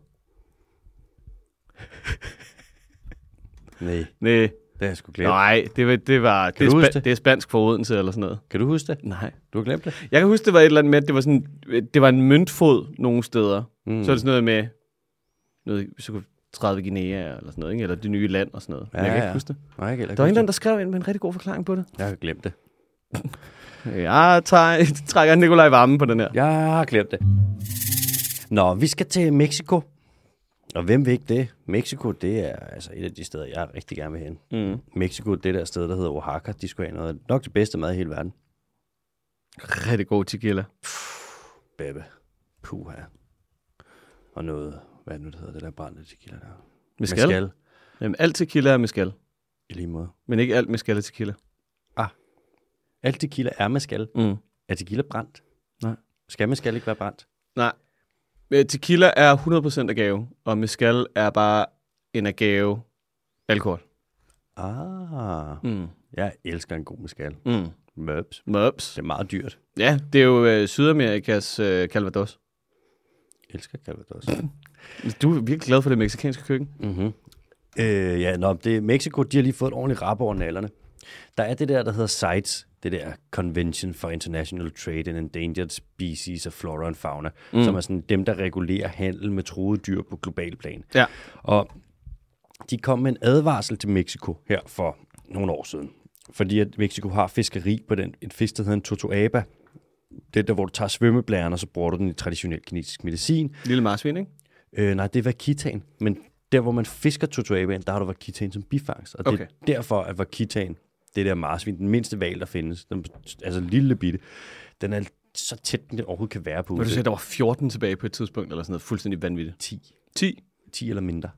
[SPEAKER 1] Nej,
[SPEAKER 2] Nej,
[SPEAKER 1] det har jeg sgu glemt.
[SPEAKER 2] nej, det, var, det, var, det,
[SPEAKER 1] Kan
[SPEAKER 2] er
[SPEAKER 1] du huske
[SPEAKER 2] spa-
[SPEAKER 1] det?
[SPEAKER 2] det er spansk for Odense eller sådan noget.
[SPEAKER 1] Kan du huske det?
[SPEAKER 2] Nej.
[SPEAKER 1] Du har glemt det?
[SPEAKER 2] Jeg kan huske, det var et eller andet med, at det var, sådan, det var en møntfod nogle steder.
[SPEAKER 1] Mm.
[SPEAKER 2] Så er det sådan noget med, noget, så kunne 30 Guinea eller sådan noget, ikke? eller det nye land og sådan noget. Men
[SPEAKER 1] Ja,
[SPEAKER 2] jeg kan ikke
[SPEAKER 1] ja.
[SPEAKER 2] huske det.
[SPEAKER 1] Nej, jeg kan
[SPEAKER 2] Der var
[SPEAKER 1] ikke
[SPEAKER 2] en,
[SPEAKER 1] huske
[SPEAKER 2] der skrev ind med en rigtig god forklaring på det.
[SPEAKER 1] det. Jeg har glemt det.
[SPEAKER 2] Jeg tager, trækker Nikolaj Varme på den her.
[SPEAKER 1] Jeg har glemt det. Nå, vi skal til Mexico. Og hvem vil ikke det? Mexico, det er altså et af de steder, jeg rigtig gerne vil hen.
[SPEAKER 2] Mm.
[SPEAKER 1] Mexico, det der sted, der hedder Oaxaca, de skulle have noget, nok det bedste mad i hele verden.
[SPEAKER 2] Rigtig god tequila.
[SPEAKER 1] Bebe. Puha. Og noget, hvad nu, det hedder, det der brændte tequila der?
[SPEAKER 2] Mescal?
[SPEAKER 1] Mescal.
[SPEAKER 2] Jamen, alt tequila er mescal,
[SPEAKER 1] I lige måde.
[SPEAKER 2] men ikke alt mescal er tequila.
[SPEAKER 1] Alt tequila er mescal.
[SPEAKER 2] Mm.
[SPEAKER 1] Er tequila brændt?
[SPEAKER 2] Nej.
[SPEAKER 1] Skal mescal ikke være brændt?
[SPEAKER 2] Nej. Øh, Tequila er 100% agave, og mescal er bare en agave alkohol.
[SPEAKER 1] Ah,
[SPEAKER 2] Mm.
[SPEAKER 1] jeg elsker en god mescal.
[SPEAKER 2] Mm.
[SPEAKER 1] Møbs.
[SPEAKER 2] Mops.
[SPEAKER 1] Det er meget dyrt.
[SPEAKER 2] Ja, det er jo øh, Sydamerikas øh, Calvados.
[SPEAKER 1] Jeg elsker Calvados.
[SPEAKER 2] Du er virkelig glad for det meksikanske køkken.
[SPEAKER 1] mm-hmm. øh, ja, nå, det er Mexico, de har lige fået et ordentligt rap over nallerne. Der er det der, der hedder CITES, det der Convention for International Trade in Endangered Species of Flora and Fauna, mm. som er sådan dem, der regulerer handel med truede dyr på global plan.
[SPEAKER 2] Ja.
[SPEAKER 1] Og de kom med en advarsel til Mexico her for nogle år siden. Fordi at Mexico har fiskeri på den, en fisk, der hedder en totoaba. Det er der, hvor du tager svømmeblæren, og så bruger du den i traditionel kinesisk medicin.
[SPEAKER 2] Lille marsvin, ikke?
[SPEAKER 1] Øh, nej, det er vakitan. Men der, hvor man fisker totoabaen, der har du vakitan som bifangst. Og det
[SPEAKER 2] Okay.
[SPEAKER 1] er derfor, at vakitan, det der marsvin, den mindste val, der findes, den, altså lille bitte, den er så tæt, den overhovedet kan være på.
[SPEAKER 2] Vil du sige, at der var 14 tilbage på et tidspunkt, eller sådan noget fuldstændig vanvittigt?
[SPEAKER 1] 10.
[SPEAKER 2] 10?
[SPEAKER 1] 10 eller mindre.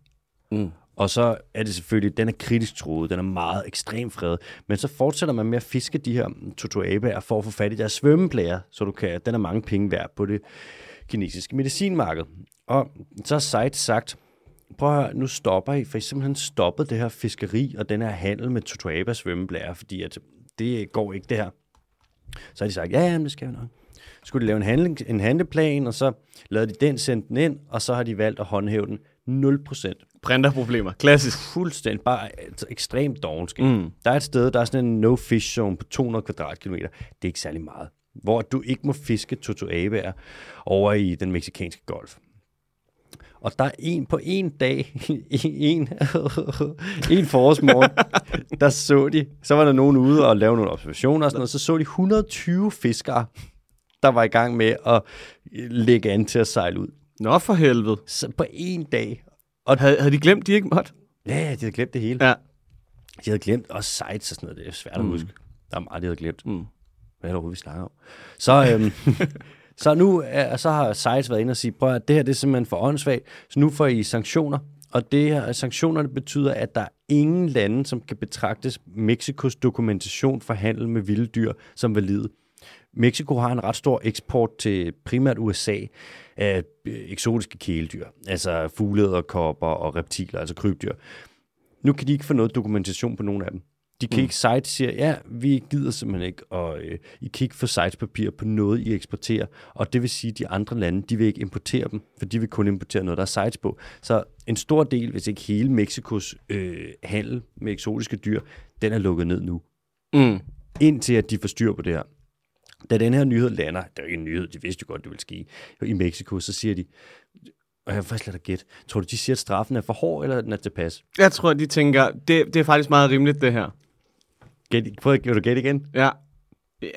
[SPEAKER 2] Mm.
[SPEAKER 1] Og så er det selvfølgelig, den er kritisk troet, den er meget ekstremt fredet. Men så fortsætter man med at fiske de her totoabaer for at få fat i deres svømmeblære, så du kan, den er mange penge værd på det kinesiske medicinmarked. Og så har Seid sagt, prøv at høre, nu stopper I, for I simpelthen stoppet det her fiskeri og den her handel med totoaba svømmeblære, fordi at det går ikke det her. Så har de sagt, ja, ja, men det skal vi nok. Så skulle de lave en, handling, en handleplan, og så lavede de den, sendte den ind, og så har de valgt at håndhæve den 0%.
[SPEAKER 2] Printerproblemer. Klassisk.
[SPEAKER 1] Fuldstændig, bare altså, ekstremt dovensk.
[SPEAKER 2] Mm.
[SPEAKER 1] Mm. Der er et sted, der er sådan en no-fish zone på 200 kvadratkilometer. Det er ikke særlig meget. Hvor du ikke må fiske totoabaer over i den meksikanske golf. Og der er en på en dag, en, en forårsmorgen, der så de, så var der nogen ude og lave nogle observationer og sådan noget, så så de 120 fiskere, der var i gang med at lægge an til at sejle ud.
[SPEAKER 2] Nå for helvede.
[SPEAKER 1] Så på en dag.
[SPEAKER 2] Og havde, havde de glemt, de ikke måtte?
[SPEAKER 1] Ja, ja, de havde glemt det hele.
[SPEAKER 2] Ja.
[SPEAKER 1] De havde glemt også sites og sådan noget. Det er svært at
[SPEAKER 2] Mm.
[SPEAKER 1] huske. Der er meget, de havde glemt.
[SPEAKER 2] Mm.
[SPEAKER 1] Hvad er det overhovedet, vi snakker om? Så, øhm, så nu er, så har sites været inde og sige, prøv at det her det er simpelthen for åndssvagt, så nu får I sanktioner. Og det her, sanktionerne betyder, at der er ingen lande, som kan betragtes Mexikos dokumentation for handel med vilde dyr som valid. Mexico har en ret stor eksport til primært USA af øh, eksotiske kæledyr, altså fuglederkopper og reptiler, altså krybdyr. Nu kan de ikke få noget dokumentation på nogen af dem. De kan mm. ikke sites siger, ja, vi gider simpelthen ikke, og øh, I kan ikke få sitespapir på noget, I eksporterer. Og det vil sige, at de andre lande, de vil ikke importere dem, for de vil kun importere noget, der er sites på. Så en stor del, hvis ikke hele Mexikos øh, handel med eksotiske dyr, den er lukket ned nu.
[SPEAKER 2] Mm.
[SPEAKER 1] Indtil at de får styr på det her. Da den her nyhed lander, det er jo ikke en nyhed, de vidste jo godt, det ville ske, i Mexico, så siger de, og jeg vil faktisk lade dig gætte, tror du, de siger, at straffen er for hård, eller den er tilpas?
[SPEAKER 2] Jeg tror, de tænker, det, det er faktisk meget rimeligt, det her.
[SPEAKER 1] Gæt, prøv at du gætte igen?
[SPEAKER 2] Ja. Ja,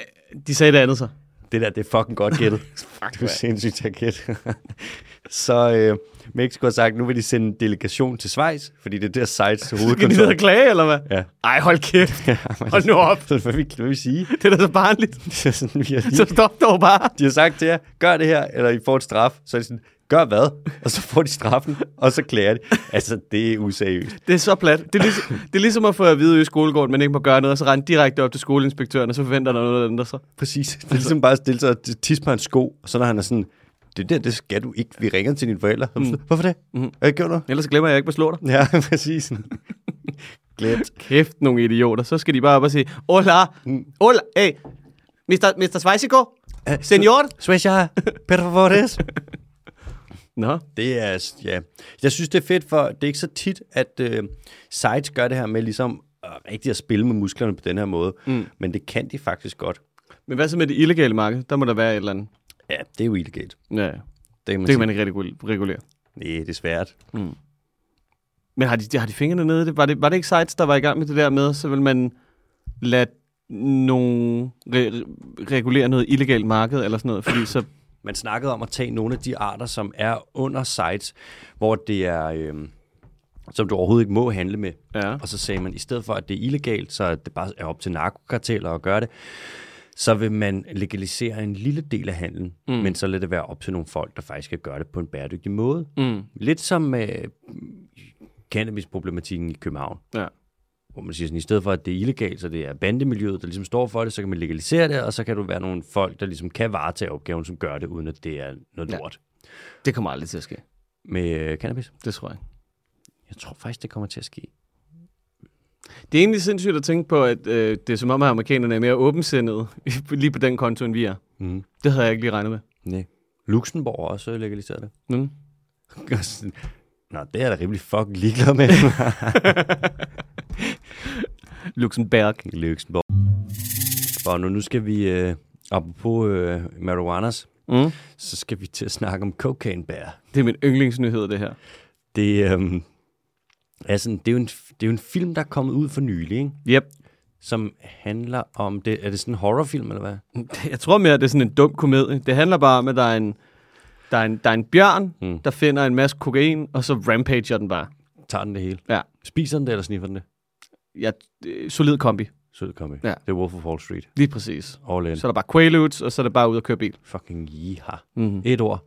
[SPEAKER 2] De sagde det andet så.
[SPEAKER 1] Det der, det er fucking godt gættet.
[SPEAKER 2] Fuck,
[SPEAKER 1] Du er sindssygt til at gætte. så øh, Mexico har sagt, nu vil de sende en delegation til Schweiz, fordi det er der sites til
[SPEAKER 2] Skal de ned
[SPEAKER 1] hovedkontoret.
[SPEAKER 2] og klage, eller hvad?
[SPEAKER 1] Ja.
[SPEAKER 2] Ej, hold kæft. Hold nu op.
[SPEAKER 1] Så hvad vil, hvad vil I sige?
[SPEAKER 2] Det er da så barnligt.
[SPEAKER 1] Det er sådan, vi har lige,
[SPEAKER 2] Så stop dog bare.
[SPEAKER 1] de har sagt til jer, gør det her, eller I får et straf. Så er de sådan, gør hvad? Og så får de straffen, og så klager de. Altså, det er useriøst.
[SPEAKER 2] Det er så plat. Det er, ligesom, det er ligesom at få at vide i skolegården, man ikke må gøre noget, og så rende direkte op til skoleinspektøren, og så forventer der noget, der ændrer sig.
[SPEAKER 1] Præcis. Det er ligesom bare at stille sig og tisse på en sko, og så når han er sådan, det der, det skal du ikke. Vi ringer til dine forældre. Mm. Hvorfor det?
[SPEAKER 2] Mm.
[SPEAKER 1] Mm. Jeg gjort noget.
[SPEAKER 2] Ellers glemmer jeg ikke, hvad slår dig.
[SPEAKER 1] Ja, præcis. Glemt.
[SPEAKER 2] Kæft, nogle idioter. Så skal de bare op og sige, hola,
[SPEAKER 1] Mm.
[SPEAKER 2] hola, hey, Mr. Mr. Svejsiko, senor.
[SPEAKER 1] Suecia, per favores.
[SPEAKER 2] Nå,
[SPEAKER 1] Det er, ja. Jeg synes, det er fedt, for det er ikke så tit, at øh, sites gør det her med ligesom øh, rigtig at spille med musklerne på den her måde.
[SPEAKER 2] Mm.
[SPEAKER 1] Men det kan de faktisk godt.
[SPEAKER 2] men hvad så med det illegale marked? Der må der være et eller andet.
[SPEAKER 1] Ja, det er jo illegalt.
[SPEAKER 2] Ja,
[SPEAKER 1] Det kan man,
[SPEAKER 2] det kan man ikke rigtig regulere.
[SPEAKER 1] Nej, det er svært.
[SPEAKER 2] Men har de, har de fingrene nede? i Det? Var, det, var det ikke sites, der var i gang med det der med, så vil man lade nogen re- regulere noget illegalt marked eller sådan noget, fordi så...
[SPEAKER 1] Man snakkede om at tage nogle af de arter, som er under sites, hvor det er, øh, som du overhovedet ikke må handle med.
[SPEAKER 2] Ja.
[SPEAKER 1] Og så sagde man, i stedet for at det er illegalt, så det bare er op til narkokarteller at gøre det, så vil man legalisere en lille del af handelen,
[SPEAKER 2] Mm.
[SPEAKER 1] men så lad det være op til nogle folk, der faktisk skal gøre det på en bæredygtig måde.
[SPEAKER 2] Mm.
[SPEAKER 1] Lidt som med cannabisproblematikken i København.
[SPEAKER 2] Ja.
[SPEAKER 1] Hvor man siger sådan, i stedet for at det er illegalt, så det er bandemiljøet, der ligesom står for det, så kan man legalisere det, og så kan du være nogle folk, der ligesom kan varetage opgaven, som gør det, uden at det er noget
[SPEAKER 2] Ja.
[SPEAKER 1] lort.
[SPEAKER 2] Det kommer aldrig til at ske.
[SPEAKER 1] Med øh, cannabis.
[SPEAKER 2] Det tror jeg.
[SPEAKER 1] Jeg tror faktisk, det kommer til at ske.
[SPEAKER 2] Det er egentlig sindssygt at tænke på, at øh, det er som om, at amerikanerne er mere åbensindede lige på den konto, end vi er.
[SPEAKER 1] Mm.
[SPEAKER 2] Det havde jeg ikke lige regnet med.
[SPEAKER 1] Nej. Luxembourg også legaliseret det.
[SPEAKER 2] Mm.
[SPEAKER 1] Nå, det er da rimelig fucking ligeglad med.
[SPEAKER 2] Luxembourg.
[SPEAKER 1] Luxembourg. Og nu, nu skal vi, øh, apropos øh, marijuanas,
[SPEAKER 2] Mm.
[SPEAKER 1] så skal vi til at snakke om cocaine bear.
[SPEAKER 2] Det er min yndlingsnyhed, det her.
[SPEAKER 1] Det, øhm, Altså, det er, jo en, det er jo en film, der er kommet ud for nylig, ikke?
[SPEAKER 2] Yep.
[SPEAKER 1] som handler om... Det, er det sådan en horrorfilm, eller hvad?
[SPEAKER 2] Jeg tror mere, at det er sådan en dum komedie. Det handler bare om, at der er en, der er en, der er en bjørn, Mm. der finder en masse kokain, og så rampager den bare.
[SPEAKER 1] Tager den det hele?
[SPEAKER 2] Ja.
[SPEAKER 1] Spiser den det, eller sniffer den det?
[SPEAKER 2] Ja, øh, solid kombi.
[SPEAKER 1] Sød kombi.
[SPEAKER 2] Ja.
[SPEAKER 1] Det er Wolf of Wall Street.
[SPEAKER 2] Lige præcis.
[SPEAKER 1] All in.
[SPEAKER 2] Så er der bare Quaaludes, og så er det bare ud at køre bil.
[SPEAKER 1] Fucking yeehaw.
[SPEAKER 2] Mm.
[SPEAKER 1] Et ord.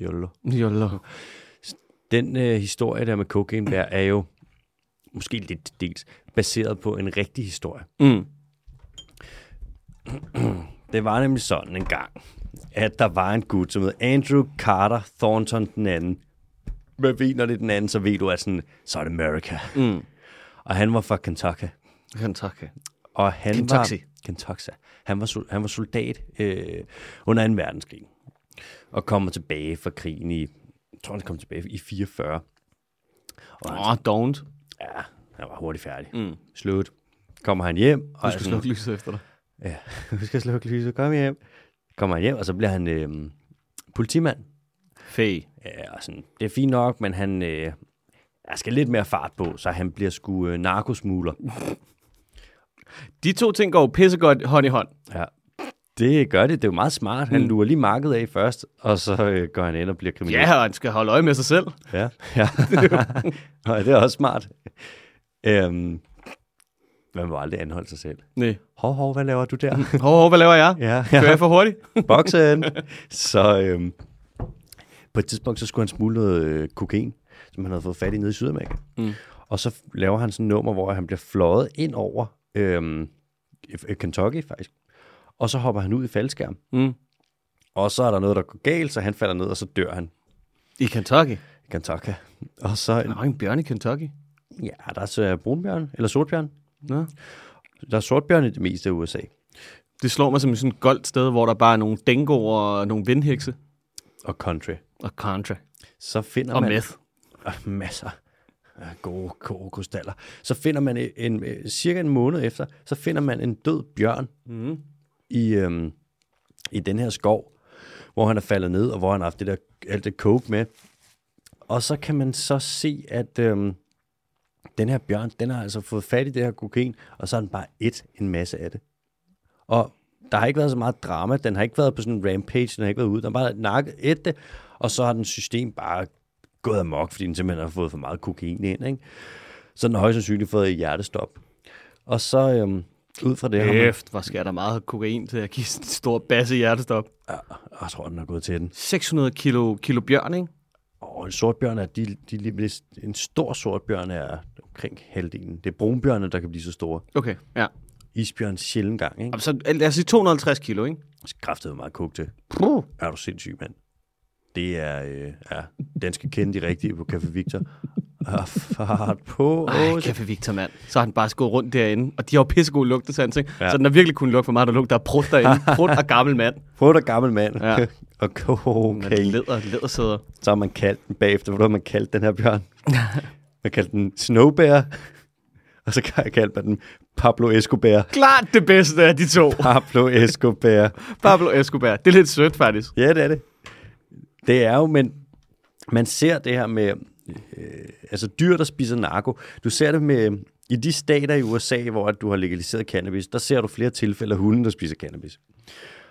[SPEAKER 1] Jollo.
[SPEAKER 2] Jollo.
[SPEAKER 1] Den øh, historie der med cocaine der er jo måske lidt dels baseret på en rigtig historie.
[SPEAKER 2] Mm.
[SPEAKER 1] Det var nemlig sådan en gang, at der var en gut, som hed Andrew Carter Thornton den anden. Hvad ved, når det er den anden, så ved du, at sådan, så er det America.
[SPEAKER 2] Mm.
[SPEAKER 1] Og han var fra Kentucky.
[SPEAKER 2] Kentucky.
[SPEAKER 1] Og han
[SPEAKER 2] Kentucky.
[SPEAKER 1] var, Kentucky. Han var, han var soldat øh, under 2. verdenskrig. Og kommer tilbage fra krigen i, jeg tror han kom tilbage i 44. Og
[SPEAKER 2] Åh, oh, don't.
[SPEAKER 1] Ja, han var hurtigt færdig.
[SPEAKER 2] Mm.
[SPEAKER 1] Slut. Kommer han hjem. Og
[SPEAKER 2] Du skal
[SPEAKER 1] sådan,
[SPEAKER 2] slukke lyset efter dig.
[SPEAKER 1] Ja, du skal slukke lyset. Kom hjem. Kommer han hjem, og så bliver han øh, politimand.
[SPEAKER 2] Fæ.
[SPEAKER 1] Ja, og sådan, det er fint nok, men han øh, der skal lidt mere fart på, så han bliver sgu øh, narkosmugler.
[SPEAKER 2] De to ting går jo pissegodt hånd i hånd.
[SPEAKER 1] Ja. Det gør det. Det er jo meget smart. Han
[SPEAKER 2] Mm.
[SPEAKER 1] lurer lige markedet af først, og så øh, går han ind og bliver kriminel.
[SPEAKER 2] Ja, og han skal holde øje med sig selv.
[SPEAKER 1] Ja, ja. Og det er også smart. Øhm, man må aldrig anholde sig selv.
[SPEAKER 2] Nej.
[SPEAKER 1] Hov, hov, hvad laver du der?
[SPEAKER 2] Hov, hov, hvad laver jeg?
[SPEAKER 1] ja,
[SPEAKER 2] Kører jeg for hurtigt?
[SPEAKER 1] boksen. Så øhm, på et tidspunkt, så skulle han smule noget øh, kokain, som han havde fået fat i nede i Sydamerika.
[SPEAKER 2] Mm.
[SPEAKER 1] Og så laver han sådan et nummer, hvor han bliver fløjet ind over øhm, Kentucky faktisk. Og så hopper han ud i faldskærm.
[SPEAKER 2] Mm.
[SPEAKER 1] Og så er der noget, der går galt, så han falder ned, og så dør han
[SPEAKER 2] I Kentucky.
[SPEAKER 1] i Kentucky. Og så,
[SPEAKER 2] Der er en bjørn i Kentucky.
[SPEAKER 1] ja, der er så brunbjørn, eller sortbjørn.
[SPEAKER 2] Nå.
[SPEAKER 1] Der er sortbjørn i det meste af USA.
[SPEAKER 2] Det slår mig som sådan et goldt sted, hvor der bare er nogle dingoer og nogle vindhekse.
[SPEAKER 1] Og country.
[SPEAKER 2] Og contra.
[SPEAKER 1] Så finder
[SPEAKER 2] Og
[SPEAKER 1] man...
[SPEAKER 2] meth.
[SPEAKER 1] Ah, masser af gode, gode krystaller. Så finder man en, en, cirka en måned efter, så finder man en død bjørn
[SPEAKER 2] Mm.
[SPEAKER 1] i, øhm, i den her skov, hvor han er faldet ned, og hvor han har haft det der, alt det coke med. Og så kan man så se, at øhm, den her bjørn, den har altså fået fat i det her kokain, og så har den bare et en masse af det. Og der har ikke været så meget drama, den har ikke været på sådan en rampage, den har ikke været ude, den har bare nakket et det, og så har den system bare gået amok, fordi den simpelthen har fået for meget kokain ind, ikke? Så den har højst sandsynligt fået hjertestop. Og så øhm, ud fra det man,
[SPEAKER 2] Hæft, hvor skal der meget kokain til at give sådan en stor basse hjertestop.
[SPEAKER 1] ja, jeg tror, den har gået til den.
[SPEAKER 2] 600 kilo, kilo bjørn, ikke?
[SPEAKER 1] Og en sortbjørn er, de, de, de, en stor sortbjørn er omkring halvdelen. Det er brunbjørne, der kan blive så store.
[SPEAKER 2] Okay, ja.
[SPEAKER 1] Isbjørn sjældent gang, ikke?
[SPEAKER 2] Og Så lad os sige 250 kilo, ikke?
[SPEAKER 1] Kræftet meget kogt til.
[SPEAKER 2] Puh.
[SPEAKER 1] Er du sindssyg, mand? Det er, øh, ja, den skal kende de rigtige på Café Victor. Og fart på.
[SPEAKER 2] Ej, Café Victor, mand. Så har han bare skået rundt derinde, og de har jo pissegod lugtesans, ikke?
[SPEAKER 1] Ja.
[SPEAKER 2] Så den har virkelig kun lugte for meget, der lugter af prut derinde. Prut og gammel mand.
[SPEAKER 1] Prøv dig gammel mand.
[SPEAKER 2] Ja.
[SPEAKER 1] og
[SPEAKER 2] Okay.
[SPEAKER 1] okay.
[SPEAKER 2] Læder, lædersæder.
[SPEAKER 1] Så har man kaldt den bagefter. Hvordan man kaldt den her bjørn? Man kaldte den Snowbear. Og så kaldte man den Pablo Escobar.
[SPEAKER 2] Klart det bedste af de to.
[SPEAKER 1] Pablo Escobar.
[SPEAKER 2] Pablo Escobar. Det er lidt sødt, faktisk.
[SPEAKER 1] Ja, det er det. Det er jo, men man ser det her med, øh, altså dyr, der spiser narko. Du ser det med, i de stater i USA, hvor at du har legaliseret cannabis, der ser du flere tilfælde af hunde, der spiser cannabis.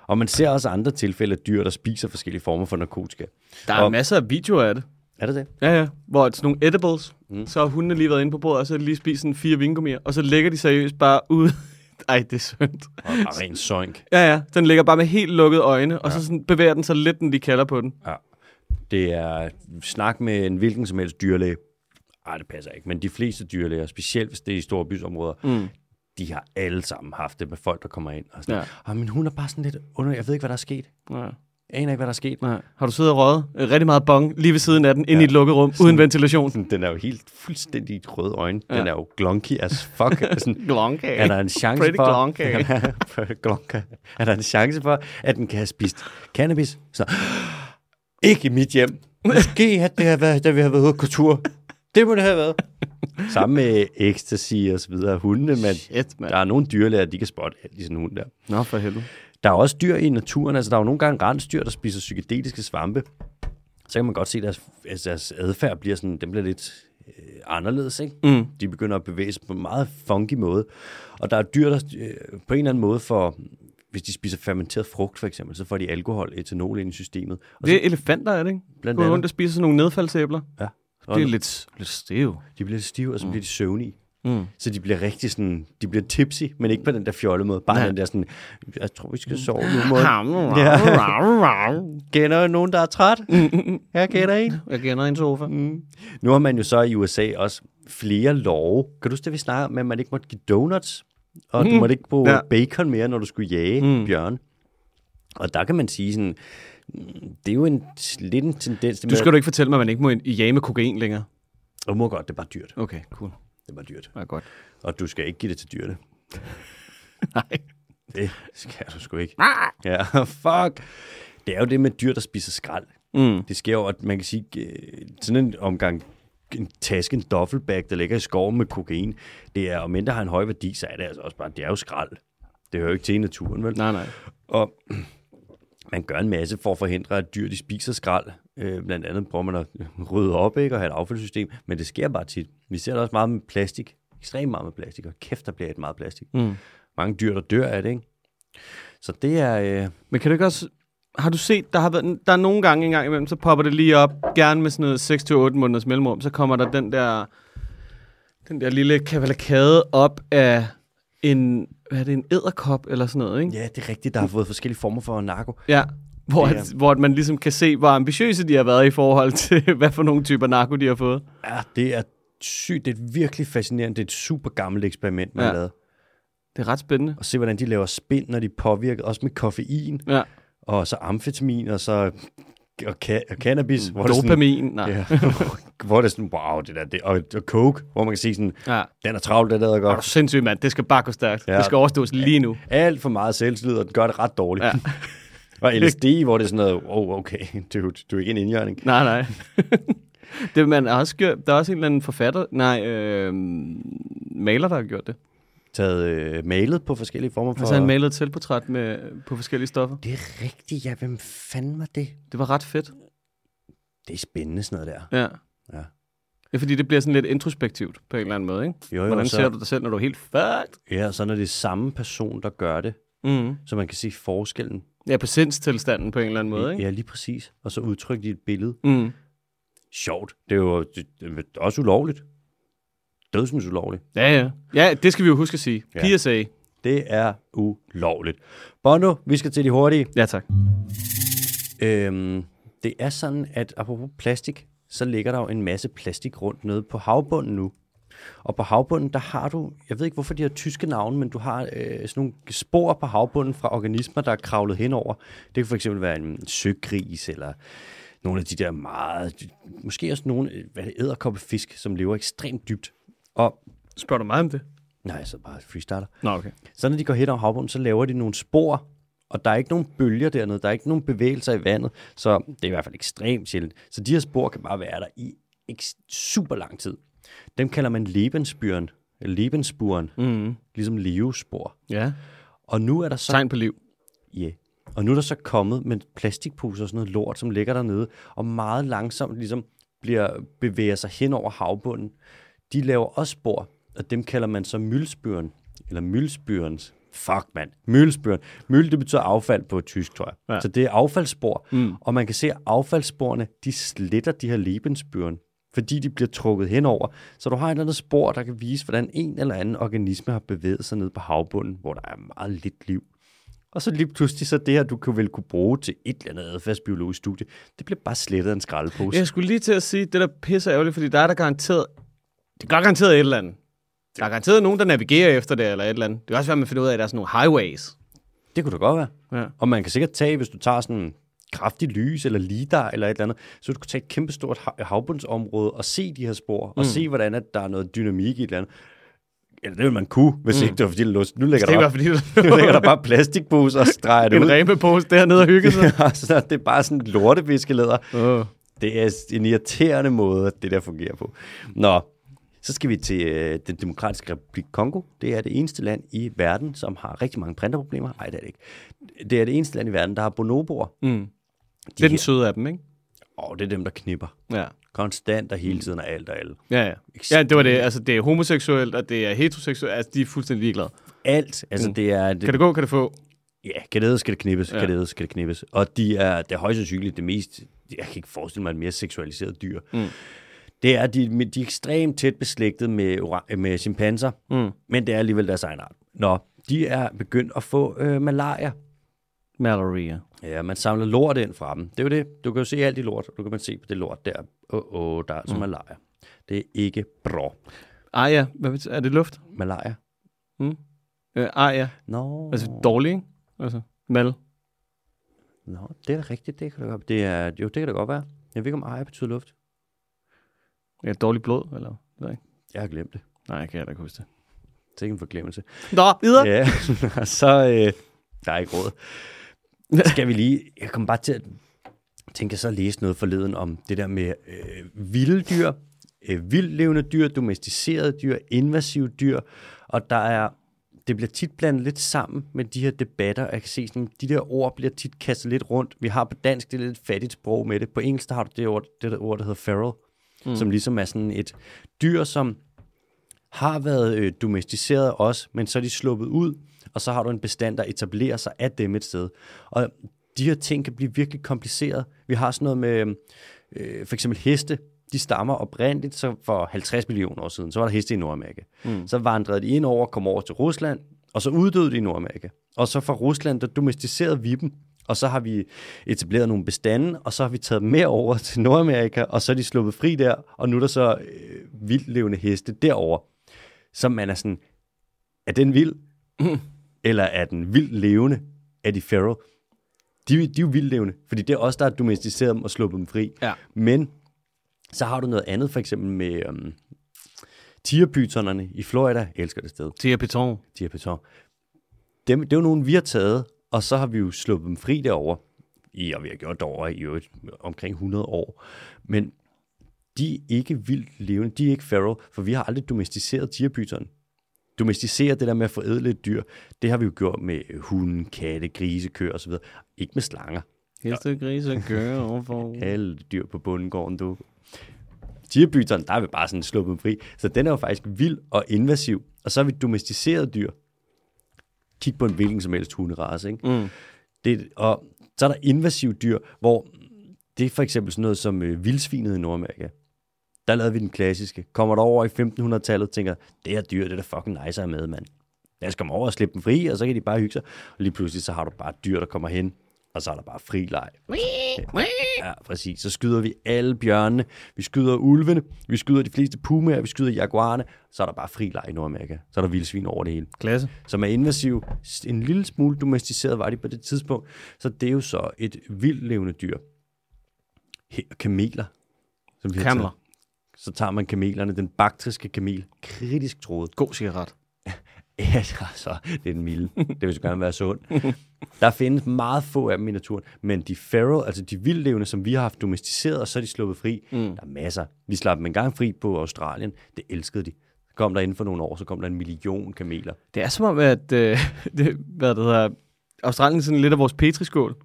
[SPEAKER 1] Og man ser også andre tilfælde af dyr, der spiser forskellige former for narkotika.
[SPEAKER 2] Der er
[SPEAKER 1] Og-
[SPEAKER 2] masser af videoer af det.
[SPEAKER 1] Er det det?
[SPEAKER 2] Ja, ja. Hvor sådan nogle edibles, mm. så har hundene lige været inde på bordet, og så har de lige spist sådan fire vingummier, og så lægger de seriøst bare ud. Ej, det er synd.
[SPEAKER 1] Og, og ren søjnk.
[SPEAKER 2] Ja, ja. Den ligger bare med helt lukkede øjne, og så sådan bevæger den sig lidt, når de kalder på den.
[SPEAKER 1] Ja. Det er snak med en hvilken som helst dyrlæge. Ej, det passer ikke. Men de fleste dyrlæger, specielt hvis det er i store bysområder,
[SPEAKER 2] Mm.
[SPEAKER 1] de har alle sammen haft det med folk, der kommer ind. Og sådan,
[SPEAKER 2] Ja.
[SPEAKER 1] ja. og min hund er bare sådan lidt under. Jeg ved ikke, hvad der er sket.
[SPEAKER 2] Ja.
[SPEAKER 1] Jeg aner ikke, hvad der er sket.
[SPEAKER 2] Nej. Har du siddet og røget øh, rigtig meget bong lige ved siden af den, inde i et lukket rum, uden ventilation?
[SPEAKER 1] Sådan, Den er jo helt fuldstændig røde øjne.
[SPEAKER 2] Ja.
[SPEAKER 1] Den er jo glonky as fuck. sådan,
[SPEAKER 2] Glonke.
[SPEAKER 1] er der en chance
[SPEAKER 2] Pretty
[SPEAKER 1] for...
[SPEAKER 2] glonky.
[SPEAKER 1] Glonky. Er der en chance for, at den kan have spist cannabis? Så, ikke i mit hjem. Måske at det har været, da vi har været ude på tur. Det må det have været. Sammen med ecstasy og så videre. Hundene, men
[SPEAKER 2] Shit, mand.
[SPEAKER 1] der er nogle dyrlæger, de kan spotte i sådan en hund der.
[SPEAKER 2] Nå, for helvede.
[SPEAKER 1] Der er også dyr i naturen. Altså, der er jo nogle gange rensdyr, der spiser psykedeliske svampe. Så kan man godt se, at deres, altså, deres adfærd bliver sådan, den bliver lidt øh, anderledes, ikke?
[SPEAKER 2] Mm.
[SPEAKER 1] De begynder at bevæge sig på en meget funky måde. Og der er dyr, der øh, på en eller anden måde får, hvis de spiser fermenteret frugt for eksempel, så får de alkohol, etanol ind i systemet. Og
[SPEAKER 2] Det er elefanter, er det ikke?
[SPEAKER 1] Blandt andet.
[SPEAKER 2] rundt og spiser sådan nogle nedfaldsæbler.
[SPEAKER 1] Ja.
[SPEAKER 2] Det er lidt, lidt stiv.
[SPEAKER 1] De bliver lidt stive, og så bliver de søvnige.
[SPEAKER 2] Mm.
[SPEAKER 1] Så de bliver rigtig sådan, de bliver tipsy, men ikke på den der fjolle måde. Bare
[SPEAKER 2] Nej.
[SPEAKER 1] den der sådan, jeg tror, vi skal sove nu måde. Kender du nogen, der er træt? Jeg kender en.
[SPEAKER 2] Jeg kender en sofa.
[SPEAKER 1] Mm. Nu har man jo så i USA også flere love. Kan du huske det, vi snakker om, at man ikke måtte give donuts? Og du
[SPEAKER 2] Mm.
[SPEAKER 1] måtte ikke bruge
[SPEAKER 2] Ja.
[SPEAKER 1] ja. bacon mere, når du skulle jage
[SPEAKER 2] Mm.
[SPEAKER 1] bjørn. Og der kan man sige sådan, mm, det er jo en, lidt en tendens.
[SPEAKER 2] Du skal du ikke fortælle mig, at man ikke må jage med kokain længere.
[SPEAKER 1] Og må godt, det er bare dyrt.
[SPEAKER 2] Okay, cool.
[SPEAKER 1] Det bare dyrt.
[SPEAKER 2] Det er godt.
[SPEAKER 1] Og du skal ikke give det til dyrene.
[SPEAKER 2] Nej.
[SPEAKER 1] Det skal du sgu ikke. Ja, fuck. Det er jo det med dyr, der spiser skrald.
[SPEAKER 2] Mm.
[SPEAKER 1] Det sker jo, at man kan sige, øh, sådan en omgang en taske, en duffelbag, der ligger i skoven med kokain, det er, om end der har en høj værdi, så er det altså også bare, det er jo skrald. Det hører jo ikke til i naturen, vel?
[SPEAKER 2] Nej, nej.
[SPEAKER 1] Og man gør en masse for at forhindre, at dyr de spiser skrald. Øh, blandt andet prøver man at rydde op ikke, og have et affaldssystem, men det sker bare tit. Vi ser det også meget med plastik. Ekstremt meget med plastik, og kæft, der bliver et meget plastik.
[SPEAKER 2] Mm.
[SPEAKER 1] Mange dyr, der dør af det, ikke? Så det er... Øh,
[SPEAKER 2] Men kan du ikke også... Har du set, der har været, der er nogle gange en gang imellem, så popper det lige op, gerne med sådan noget 6-8 måneders mellemrum, så kommer der den der, den der lille kavalkade op af en, hvad er det, en æderkop eller sådan noget, ikke?
[SPEAKER 1] ja, det er rigtigt, der har fået forskellige former for narko.
[SPEAKER 2] Ja. Hvor,
[SPEAKER 1] Ja.
[SPEAKER 2] at, hvor man ligesom kan se, hvor ambitiøse de har været i forhold til, hvad for nogle typer narko de har fået.
[SPEAKER 1] Ja, det er sygt. Det er virkelig fascinerende. Det er et super gammelt eksperiment, man
[SPEAKER 2] Ja.
[SPEAKER 1] ja. lavede.
[SPEAKER 2] Det er ret spændende.
[SPEAKER 1] Og se, hvordan de laver spind, når de er påvirket. Også med koffein,
[SPEAKER 2] Ja.
[SPEAKER 1] og så amfetamin, og så og, ca- og cannabis. Hvor det er sådan,
[SPEAKER 2] Dopamin. Nej.
[SPEAKER 1] ja, hvor det er sådan, wow, det der, det, og, og coke, hvor man kan sige sådan,
[SPEAKER 2] Ja.
[SPEAKER 1] den er travlt, det der er
[SPEAKER 2] Er du
[SPEAKER 1] godt.
[SPEAKER 2] sindssyg, mand? Det skal bare gå stærkt. Ja. Det skal overstås lige nu.
[SPEAKER 1] Alt for meget selvtillid, og den gør det ret dårligt.
[SPEAKER 2] Ja.
[SPEAKER 1] og LSD, hvor det er sådan noget, oh, okay, dude, du er ikke en indjørning.
[SPEAKER 2] Nej, nej. det, man har også gjort, der er også en eller anden forfatter, nej, øh, maler, der har gjort det.
[SPEAKER 1] Taget øh, malet på forskellige former for...
[SPEAKER 2] Altså han malede et selvportræt med, på forskellige stoffer.
[SPEAKER 1] Det er rigtigt, ja. Hvem fanden var det?
[SPEAKER 2] Det var ret fedt.
[SPEAKER 1] Det er spændende, sådan noget der.
[SPEAKER 2] Ja.
[SPEAKER 1] Ja.
[SPEAKER 2] Ja, fordi det bliver sådan lidt introspektivt på en eller anden måde, ikke?
[SPEAKER 1] Jo, jo,
[SPEAKER 2] Hvordan
[SPEAKER 1] så,
[SPEAKER 2] ser du dig selv, når du er helt fucked?
[SPEAKER 1] Ja, så når det er samme person, der gør det,
[SPEAKER 2] Mm.
[SPEAKER 1] så man kan se forskellen.
[SPEAKER 2] Ja, på sindstilstanden på en eller anden måde, ikke?
[SPEAKER 1] Ja, lige præcis. Og så udtrykke de et billede.
[SPEAKER 2] Mm.
[SPEAKER 1] Sjovt. Det er jo det, det er også ulovligt. Dødsens ulovligt.
[SPEAKER 2] Ja, ja. Ja, det skal vi jo huske at sige.
[SPEAKER 1] Ja.
[SPEAKER 2] PSA.
[SPEAKER 1] Det er ulovligt. Bono, vi skal til de hurtige.
[SPEAKER 2] Ja, tak.
[SPEAKER 1] Øhm, det er sådan, at apropos plastik, så ligger der jo en masse plastik rundt nede på havbunden nu. Og på havbunden, der har du, jeg ved ikke hvorfor de har tyske navne, men du har øh, sådan nogle spor på havbunden fra organismer, der er kravlet henover. Det kan for eksempel være en søgris, eller nogle af de der meget, måske også nogle øh, hvad det, æderkoppefisk, som lever ekstremt dybt. Og,
[SPEAKER 2] Spørger du mig om det?
[SPEAKER 1] nej, så bare freestarter.
[SPEAKER 2] Nå, okay.
[SPEAKER 1] Så når de går hen over havbunden, så laver de nogle spor, og der er ikke nogen bølger dernede, der er ikke nogen bevægelser i vandet, så det er i hvert fald ekstremt sjældent. Så de her spor kan bare være der i super lang tid. Dem kalder man lebensbyren, lebensburen,
[SPEAKER 2] Mm.
[SPEAKER 1] ligesom levespor.
[SPEAKER 2] Ja.
[SPEAKER 1] Og nu er der så,
[SPEAKER 2] Tegn på liv.
[SPEAKER 1] yeah. og nu er der så kommet med plastikposer og sådan noget lort, som ligger dernede, og meget langsomt ligesom bliver, bevæger sig hen over havbunden. De laver også spor, og dem kalder man så myldsbyren, eller myldsbyrens. Fuck, mand. Myldsbyren. Myld, det betyder affald på tysk, tror jeg.
[SPEAKER 2] Ja.
[SPEAKER 1] Så det er affaldsspor.
[SPEAKER 2] Mm.
[SPEAKER 1] Og man kan se, at affaldssporene, de sletter de her lebensbyren, fordi de bliver trukket henover. Så du har et eller andet spor, der kan vise, hvordan en eller anden organisme har bevæget sig ned på havbunden, hvor der er meget lidt liv. Og så lige pludselig, så det her, du kan vel kunne bruge til et eller andet adfærdsbiologisk studie, det bliver bare slettet af en skraldepose.
[SPEAKER 2] Jeg skulle lige til at sige, det der pisse ærgerligt, fordi der er der garanteret, det gør garanteret et eller andet. Der er garanteret nogen, der navigerer efter det, eller et eller andet. Det kan også være, at man finder ud af, at der er sådan nogle highways.
[SPEAKER 1] Det kunne da godt være.
[SPEAKER 2] Ja.
[SPEAKER 1] Og man kan sikkert tage, hvis du tager sådan en kraftig lys eller lidar eller et eller andet, så du kan tage et kæmpestort hav- havbundsområde og se de her spor, og
[SPEAKER 2] Mm.
[SPEAKER 1] se, hvordan at der er noget dynamik i et eller andet. Eller det ville man kunne, hvis
[SPEAKER 2] Mm.
[SPEAKER 1] ikke det var fordi, det lå. Nu ligger
[SPEAKER 2] Det er
[SPEAKER 1] der,
[SPEAKER 2] bare fordi,
[SPEAKER 1] nu ligger der bare plastikposer og streger det
[SPEAKER 2] en
[SPEAKER 1] ud.
[SPEAKER 2] remepose dernede og hygge sig.
[SPEAKER 1] Ja, så det er bare sådan lorteviskeleder.
[SPEAKER 2] oh.
[SPEAKER 1] Det er en irriterende måde, at det der fungerer på. Nå, så skal vi til øh, den demokratiske republik Kongo. Det er det eneste land i verden, som har rigtig mange printerproblemer. Nej, det er det ikke. Det er det eneste land i verden, der har bonoboer.
[SPEAKER 2] Mm.
[SPEAKER 1] De
[SPEAKER 2] Det er den søde af dem, ikke?
[SPEAKER 1] Og det er dem, der knipper.
[SPEAKER 2] Ja.
[SPEAKER 1] Konstant og hele tiden og alt og alle.
[SPEAKER 2] Ja, ja. Ja, det var det. Altså, det er homoseksuelt, og det er heteroseksuelt. Altså, de er fuldstændig ligeglade.
[SPEAKER 1] Alt. Altså,
[SPEAKER 2] Mm.
[SPEAKER 1] det er... Det,
[SPEAKER 2] Kan det gå, kan det få?
[SPEAKER 1] Ja, kan det skal det knippes,
[SPEAKER 2] ja.
[SPEAKER 1] kan det skal det knippes. Og de er, det er højst sandsynligt det mest, jeg kan ikke forestille mig et mere seksualiseret dyr.
[SPEAKER 2] Mm.
[SPEAKER 1] Det er, de, de er ekstremt tæt beslægtet med, med chimpanser,
[SPEAKER 2] Mm.
[SPEAKER 1] men det er alligevel deres egen art. Nå, de er begyndt at få øh, malaria.
[SPEAKER 2] Malaria.
[SPEAKER 1] Ja, man samler lort ind fra dem. Det er jo det. Du kan jo se alt i lort. Du kan man se på det lort der. Åh, oh, oh, der er altså mm. malaria. Det er ikke bra.
[SPEAKER 2] Ah ja, hvad betyder, er det luft?
[SPEAKER 1] Malaria?
[SPEAKER 2] Mm. Øh, ah ja,
[SPEAKER 1] Nå,
[SPEAKER 2] altså dårlig, ikke? Altså, mal.
[SPEAKER 1] Nå, det er da rigtigt. Det kan det, godt. det er, jo, det kan det godt være. Jeg ved ikke, om ejer betyder luft.
[SPEAKER 2] Ja, dårlig blod, eller? Ved jeg
[SPEAKER 1] har glemt det.
[SPEAKER 2] Nej, jeg kan heller ikke huske det.
[SPEAKER 1] Er ikke en forglemmelse.
[SPEAKER 2] Nå, videre.
[SPEAKER 1] Ja, så... Øh, der er ikke råd. Skal vi lige... Jeg kommer bare til at tænke så at læse noget forleden om det der med øh, vilde dyr, øh, vildlevende dyr, domesticerede dyr, invasive dyr, og der er... Det bliver tit blandet lidt sammen med de her debatter, jeg kan se, sådan, de der ord bliver tit kastet lidt rundt. Vi har på dansk, det er lidt fattigt sprog med det. På engelsk der har du det ord, det der ord, der hedder feral, mm. som ligesom er sådan et dyr, som har været øh, domesticeret også, men så er de sluppet ud, og så har du en bestand, der etablerer sig af dem et sted. Og de her ting kan blive virkelig kompliceret. Vi har sådan noget med øh, for eksempel heste. De stammer oprindeligt så for 50 millioner år siden. Så var der heste i Nordamerika. Mm. Så vandrede de ind over, kom over til Rusland, og så uddøde de i Nordamerika. Og så fra Rusland, der domesticerede vi dem. Og så har vi etableret nogle bestande, og så har vi taget dem med over til Nordamerika, og så er de sluppet fri der, og nu er der så øh, vildlevende heste derovre som man er sådan, er den vild? Eller er den vildt levende? Er de feral? De, de er jo vildt levende, fordi det er os, der har domesticeret dem og sluppet dem fri.
[SPEAKER 2] Ja.
[SPEAKER 1] Men så har du noget andet, for eksempel med um, tigerpytonerne i Florida. Jeg elsker det sted,
[SPEAKER 2] Tia Piton.
[SPEAKER 1] tigerpyton. Dem, det er jo nogen, vi har taget, og så har vi jo sluppet dem fri derovre. I, og vi har gjort det over i øvrigt omkring 100 år. Men de er ikke vildt levende, de er ikke feral, for vi har aldrig domesticeret tigerpyton. Domesticere det der med at forædle et dyr, det har vi jo gjort med hunde, katte, grise, køer osv. Ikke med slanger.
[SPEAKER 2] Heste, grise, køer overfor.
[SPEAKER 1] Alle dyr på bundegården, du. Tigerpyton, der har vi bare sådan sluppet fri. Så den er jo faktisk vild og invasiv. Og så har vi domesticeret dyr. Kig på en hvilken som helst hunderace, ikke?
[SPEAKER 2] Mm.
[SPEAKER 1] Det, og så er der invasive dyr, hvor det er for eksempel sådan noget som øh, vildsvinet i Nordamerika. Der lavede vi den klassiske. Kommer der over i 1500-tallet og tænker, det her dyr, det er da fucking nice at have med, mand. Lad os komme over og slippe dem fri, og så kan de bare hygge sig. Og lige pludselig så har du bare et dyr, der kommer hen, og så er der bare fri leg. Ja, præcis. Så skyder vi alle bjørnene, vi skyder ulvene, vi skyder de fleste pumaer, vi skyder jaguarerne, så er der bare fri leg i Nordamerika. Så er der vildsvin over det hele
[SPEAKER 2] Klasse.
[SPEAKER 1] som er invasiv. En lille smule domesticeret var de på det tidspunkt. Så det er jo så et vildt levende dyr. Kameler. Som
[SPEAKER 2] Kamler.
[SPEAKER 1] Så tager man kamelerne, den baktriske kamel, kritisk troet.
[SPEAKER 2] God cigaret.
[SPEAKER 1] Ja, så det er den milde. Det vil så gerne være sund. Der findes meget få af dem i naturen, men de feral, altså de vildlevende, som vi har haft domesticeret, og så er de sluppet fri, mm. der er masser. Vi slap dem engang fri på Australien. Det elskede de. Så kom der inden for nogle år, så kom der en million kameler.
[SPEAKER 2] Det er som om, at øh, det, hvad det hedder, Australien er sådan lidt af vores petriskål.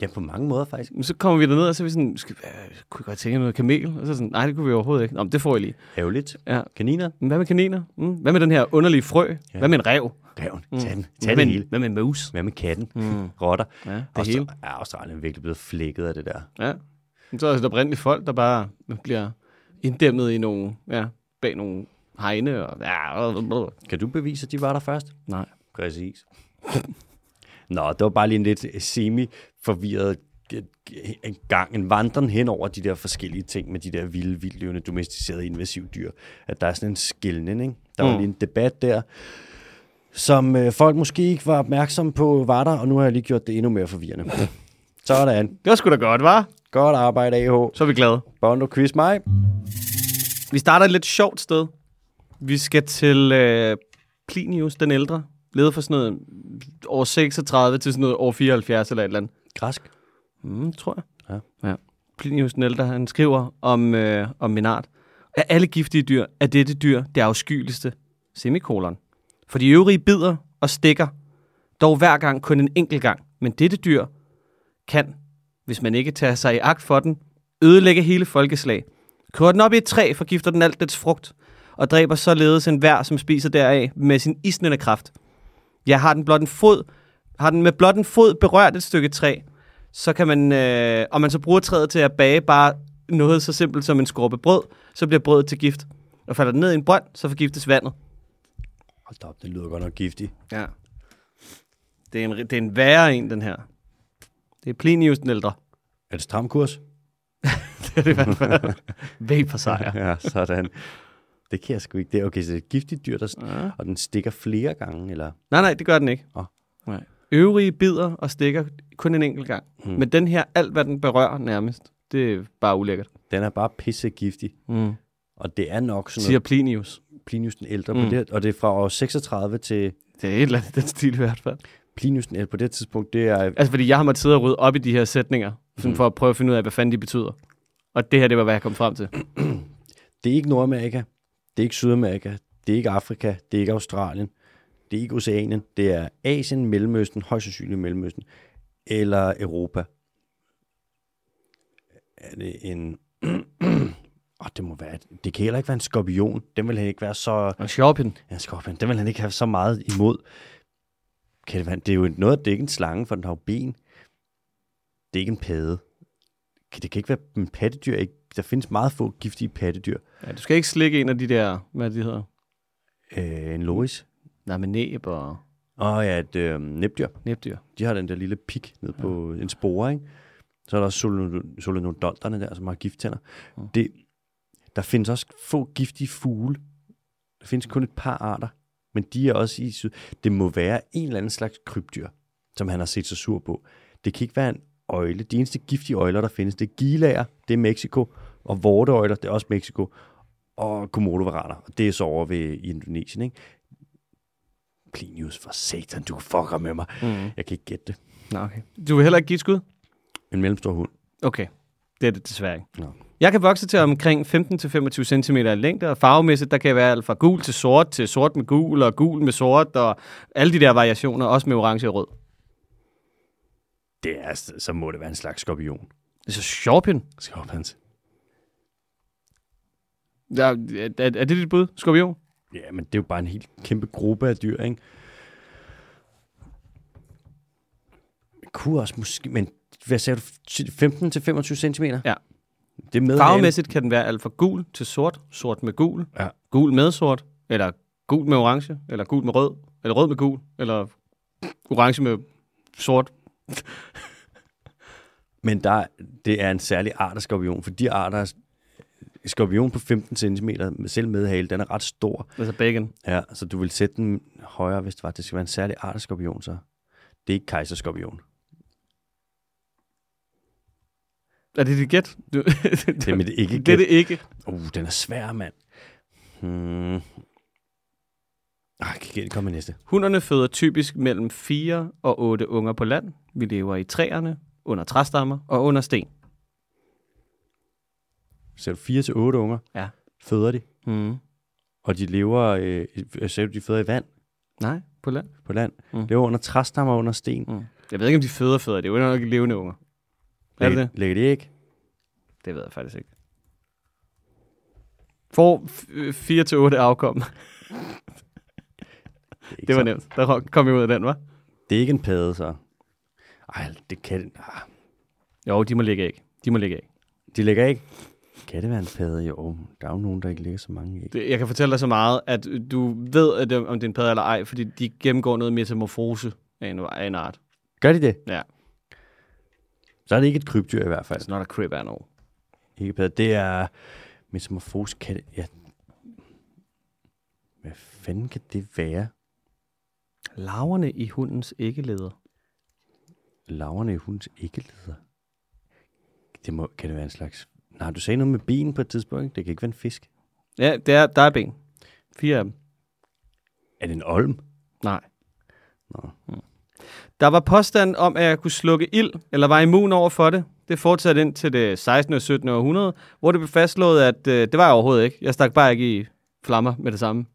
[SPEAKER 1] Ja, på mange måder faktisk.
[SPEAKER 2] Men så kommer vi derned, og så er vi sådan, skal, øh, kunne vi godt tænke noget kamel? Og så er sådan, nej, det kunne vi overhovedet ikke. Nå, men det får jeg lige.
[SPEAKER 1] Ærgerligt.
[SPEAKER 2] Ja.
[SPEAKER 1] Kaniner?
[SPEAKER 2] Men hvad med kaniner? Mm. Hvad med den her underlige frø? Ja. Hvad med en rev?
[SPEAKER 1] Reven. Tag den.
[SPEAKER 2] Hvad
[SPEAKER 1] Tag
[SPEAKER 2] med,
[SPEAKER 1] det
[SPEAKER 2] en,
[SPEAKER 1] hele.
[SPEAKER 2] hvad med en mus?
[SPEAKER 1] Hvad med katten?
[SPEAKER 2] Mm.
[SPEAKER 1] Rotter.
[SPEAKER 2] Ja, det
[SPEAKER 1] Og
[SPEAKER 2] hele.
[SPEAKER 1] er Australien virkelig blevet flækket af det der.
[SPEAKER 2] Ja. Men så er der oprindeligt folk, der bare bliver inddæmmet i nogle, ja, bag nogle hegne. Og, ja.
[SPEAKER 1] Kan du bevise, at de var der først?
[SPEAKER 2] Nej.
[SPEAKER 1] Præcis. Nå, det var bare lige en lidt semi-forvirret en gang, en vandren hen over de der forskellige ting med de der vilde, vildlevende, domesticerede, invasive dyr. At der er sådan en skillning, ikke? Der var
[SPEAKER 2] Mm.
[SPEAKER 1] lige en debat der, som øh, folk måske ikke var opmærksomme på var der, og nu har jeg lige gjort det endnu mere forvirrende. Sådan.
[SPEAKER 2] Det var sgu da godt, var?
[SPEAKER 1] Godt arbejde, AH.
[SPEAKER 2] Så er vi glade.
[SPEAKER 1] Bondo quiz mig.
[SPEAKER 2] Vi starter et lidt sjovt sted. Vi skal til øh, Plinius den ældre. Levede fra sådan noget år 36 til sådan noget år 74 eller et eller andet.
[SPEAKER 1] Græsk.
[SPEAKER 2] Mm, tror jeg.
[SPEAKER 1] Ja.
[SPEAKER 2] ja. Plinius den ældre, han skriver om, øh, om minart. Af alle giftige dyr er dette dyr det afskyeligste. Semikolon. For de øvrige bider og stikker, dog hver gang kun en enkelt gang. Men dette dyr kan, hvis man ikke tager sig i agt for den, ødelægge hele folkeslag. Kører den op i et træ, forgifter den alt dets frugt, og dræber således en hver, som spiser deraf med sin isnende kraft. Ja, har den blot en fod, har den med blot en fod berørt et stykke træ, så kan man, øh, og man så bruger træet til at bage bare noget så simpelt som en skorpe brød, så bliver brødet til gift. Og falder den ned i en brønd, så forgiftes vandet.
[SPEAKER 1] Hold op, det lyder godt nok giftigt.
[SPEAKER 2] Ja. Det er en, det er en værre en, den her. Det er Plinius den ældre.
[SPEAKER 1] Er det stram kurs?
[SPEAKER 2] det er det i hvert fald. Vapor sejr.
[SPEAKER 1] ja, sådan. Det kan jeg sgu ikke. Det er, okay, så det er et giftigt dyr, der,
[SPEAKER 2] Ja.
[SPEAKER 1] og den stikker flere gange, eller?
[SPEAKER 2] Nej, nej, det gør den ikke.
[SPEAKER 1] Åh.
[SPEAKER 2] Nej. Øvrige bider og stikker kun en enkelt gang.
[SPEAKER 1] Hmm.
[SPEAKER 2] Men den her, alt hvad den berører nærmest, det er bare ulækkert.
[SPEAKER 1] Den er bare pisse giftig.
[SPEAKER 2] Mm.
[SPEAKER 1] Og det er nok sådan
[SPEAKER 2] Siger
[SPEAKER 1] noget
[SPEAKER 2] Plinius.
[SPEAKER 1] Plinius den ældre,
[SPEAKER 2] Mm.
[SPEAKER 1] på det, og det er fra år 36 til
[SPEAKER 2] Det er et eller andet den stil i hvert fald.
[SPEAKER 1] Plinius den ældre. På det tidspunkt, det er
[SPEAKER 2] Altså, fordi jeg har måttet sidde og rydde op i de her sætninger, sådan
[SPEAKER 1] Mm.
[SPEAKER 2] for at prøve at finde ud af, hvad fanden de betyder. Og det her, det var, hvad jeg kom frem til.
[SPEAKER 1] Det er ikke Nordamerika, det er ikke Sydamerika, det er ikke Afrika, det er ikke Australien, det er ikke Oceanien, det er Asien, Mellemøsten, højst sandsynligt Mellemøsten, eller Europa. Er det en... oh, det må være... Det kan heller ikke være en skorpion. Den vil han ikke være så...
[SPEAKER 2] Og Scorpion.
[SPEAKER 1] Ja, en skorpion. Den vil han ikke have så meget imod. Kan det, være, det er jo noget, det er ikke en slange, for den har jo ben. Det er ikke en padde. Kan- Det kan ikke være en pattedyr. Ikke? Der findes meget få giftige pattedyr.
[SPEAKER 2] Ja, du skal ikke slikke en af de der, hvad de hedder,
[SPEAKER 1] Øh, en loris.
[SPEAKER 2] nej, med næb og
[SPEAKER 1] Og ja, et øh, næbdyr.
[SPEAKER 2] næbdyr.
[SPEAKER 1] De har den der lille pik ned på en spore, ikke? Så er der også solanodonterne der, som har gifttænder.
[SPEAKER 2] Mm.
[SPEAKER 1] Det, der findes også få giftige fugle. Der findes kun et par arter, men de er også i syd. Det må være en eller anden slags krybdyr, som han har set sig sur på. Det kan ikke være en øjle. De eneste giftige øjler, der findes, det er gilager, det er Mexico, og vorteøjler, det er også Mexico, og komodovaraner, og det er så over ved i Indonesien, ikke? Plinius, for satan, du fucker med mig.
[SPEAKER 2] Mm.
[SPEAKER 1] Jeg kan ikke gætte det.
[SPEAKER 2] Nå, okay. Du vil heller ikke give et skud?
[SPEAKER 1] En mellemstor hund.
[SPEAKER 2] Okay, det er det desværre ikke.
[SPEAKER 1] Nå.
[SPEAKER 2] Jeg kan vokse til omkring 15-25 cm i længde, og farvemæssigt, der kan jeg være alt fra gul til sort, til sort med gul, og gul med sort, og alle de der variationer, også med orange og rød.
[SPEAKER 1] Det er, så må det være en slags skorpion.
[SPEAKER 2] Det er så scorpion.
[SPEAKER 1] Skorpions.
[SPEAKER 2] Ja, er, er, er det dit bud, skorpion?
[SPEAKER 1] Ja, men det er jo bare en helt kæmpe gruppe af dyr, ikke? Det kunne også måske, men hvad sagde du? 15-25 cm?
[SPEAKER 2] Ja.
[SPEAKER 1] Det med
[SPEAKER 2] Farvemæssigt kan den være alt fra gul til sort, sort med gul,
[SPEAKER 1] Ja.
[SPEAKER 2] gul med sort, eller gul med orange, eller gul med rød, eller rød med gul, eller orange med sort.
[SPEAKER 1] Men der, det er en særlig art af skorpion, for de arter, er- skorpion på 15 cm, selv med hale, den er ret stor.
[SPEAKER 2] Altså bacon.
[SPEAKER 1] Ja, så du vil sætte den højere, hvis det var. Det skal være en særlig art af skorpion, så. Det er ikke kejserskorpion.
[SPEAKER 2] Er det dit gæt? Du,
[SPEAKER 1] Det er mit ikke
[SPEAKER 2] det er det ikke.
[SPEAKER 1] Uh, den er svær, mand. Hmm. Ah, kan ikke komme med næste.
[SPEAKER 2] Hunderne føder typisk mellem 4 og 8 unger på land. Vi lever i træerne, under træstammer og under sten.
[SPEAKER 1] Så du 4 til otte unger?
[SPEAKER 2] Ja.
[SPEAKER 1] Føder de?
[SPEAKER 2] Mm.
[SPEAKER 1] Og de lever, øh, sagde du, de føder i vand
[SPEAKER 2] Nej, på land.
[SPEAKER 1] på land?
[SPEAKER 2] Mm.
[SPEAKER 1] Lever under træstammer og under sten?
[SPEAKER 2] Mm. Jeg ved ikke, om de føder føder. Det er jo nok levende unger. Er det det?
[SPEAKER 1] Lægger de ikke?
[SPEAKER 2] Det ved jeg faktisk ikke. Får 4 til 8 afkom.
[SPEAKER 1] Det,
[SPEAKER 2] var
[SPEAKER 1] så-
[SPEAKER 2] nemt. Der kom vi ud af den, var?
[SPEAKER 1] Det er ikke en padde, så. Ej, det kan ah,
[SPEAKER 2] Jo, de må ligge æg. De må ligge æg.
[SPEAKER 1] De lægger ikke. Kan det være en padde? Jo, der er jo nogen, der ikke lægger så mange æg.
[SPEAKER 2] Det, jeg kan fortælle dig så meget, at du ved, at det, om det er en padde eller ej, fordi de gennemgår noget metamorfose af en, af en art.
[SPEAKER 1] Gør de det?
[SPEAKER 2] Ja.
[SPEAKER 1] Så er det ikke et krybdyr i hvert fald.
[SPEAKER 2] It's not a crib animal.
[SPEAKER 1] Ikke padde. Det er metamorfose. Kan det, ja. Hvad fanden kan det være?
[SPEAKER 2] Laverne i hundens æggeleder.
[SPEAKER 1] Laverne i hundens æggeleder. Det må, kan det være en slags... Nej, du sagde noget med ben på et tidspunkt. ikke? Det kan ikke være en fisk.
[SPEAKER 2] Ja, det er, der er ben. Fire af dem.
[SPEAKER 1] Er det en olm?
[SPEAKER 2] Nej.
[SPEAKER 1] Nå.
[SPEAKER 2] Der var påstand om, at jeg kunne slukke ild, eller var immun over for det. Det fortsatte ind til det 16. og 17. århundrede, hvor det blev fastslået, at øh, det var jeg overhovedet ikke. Jeg stak bare ikke i flammer med det samme.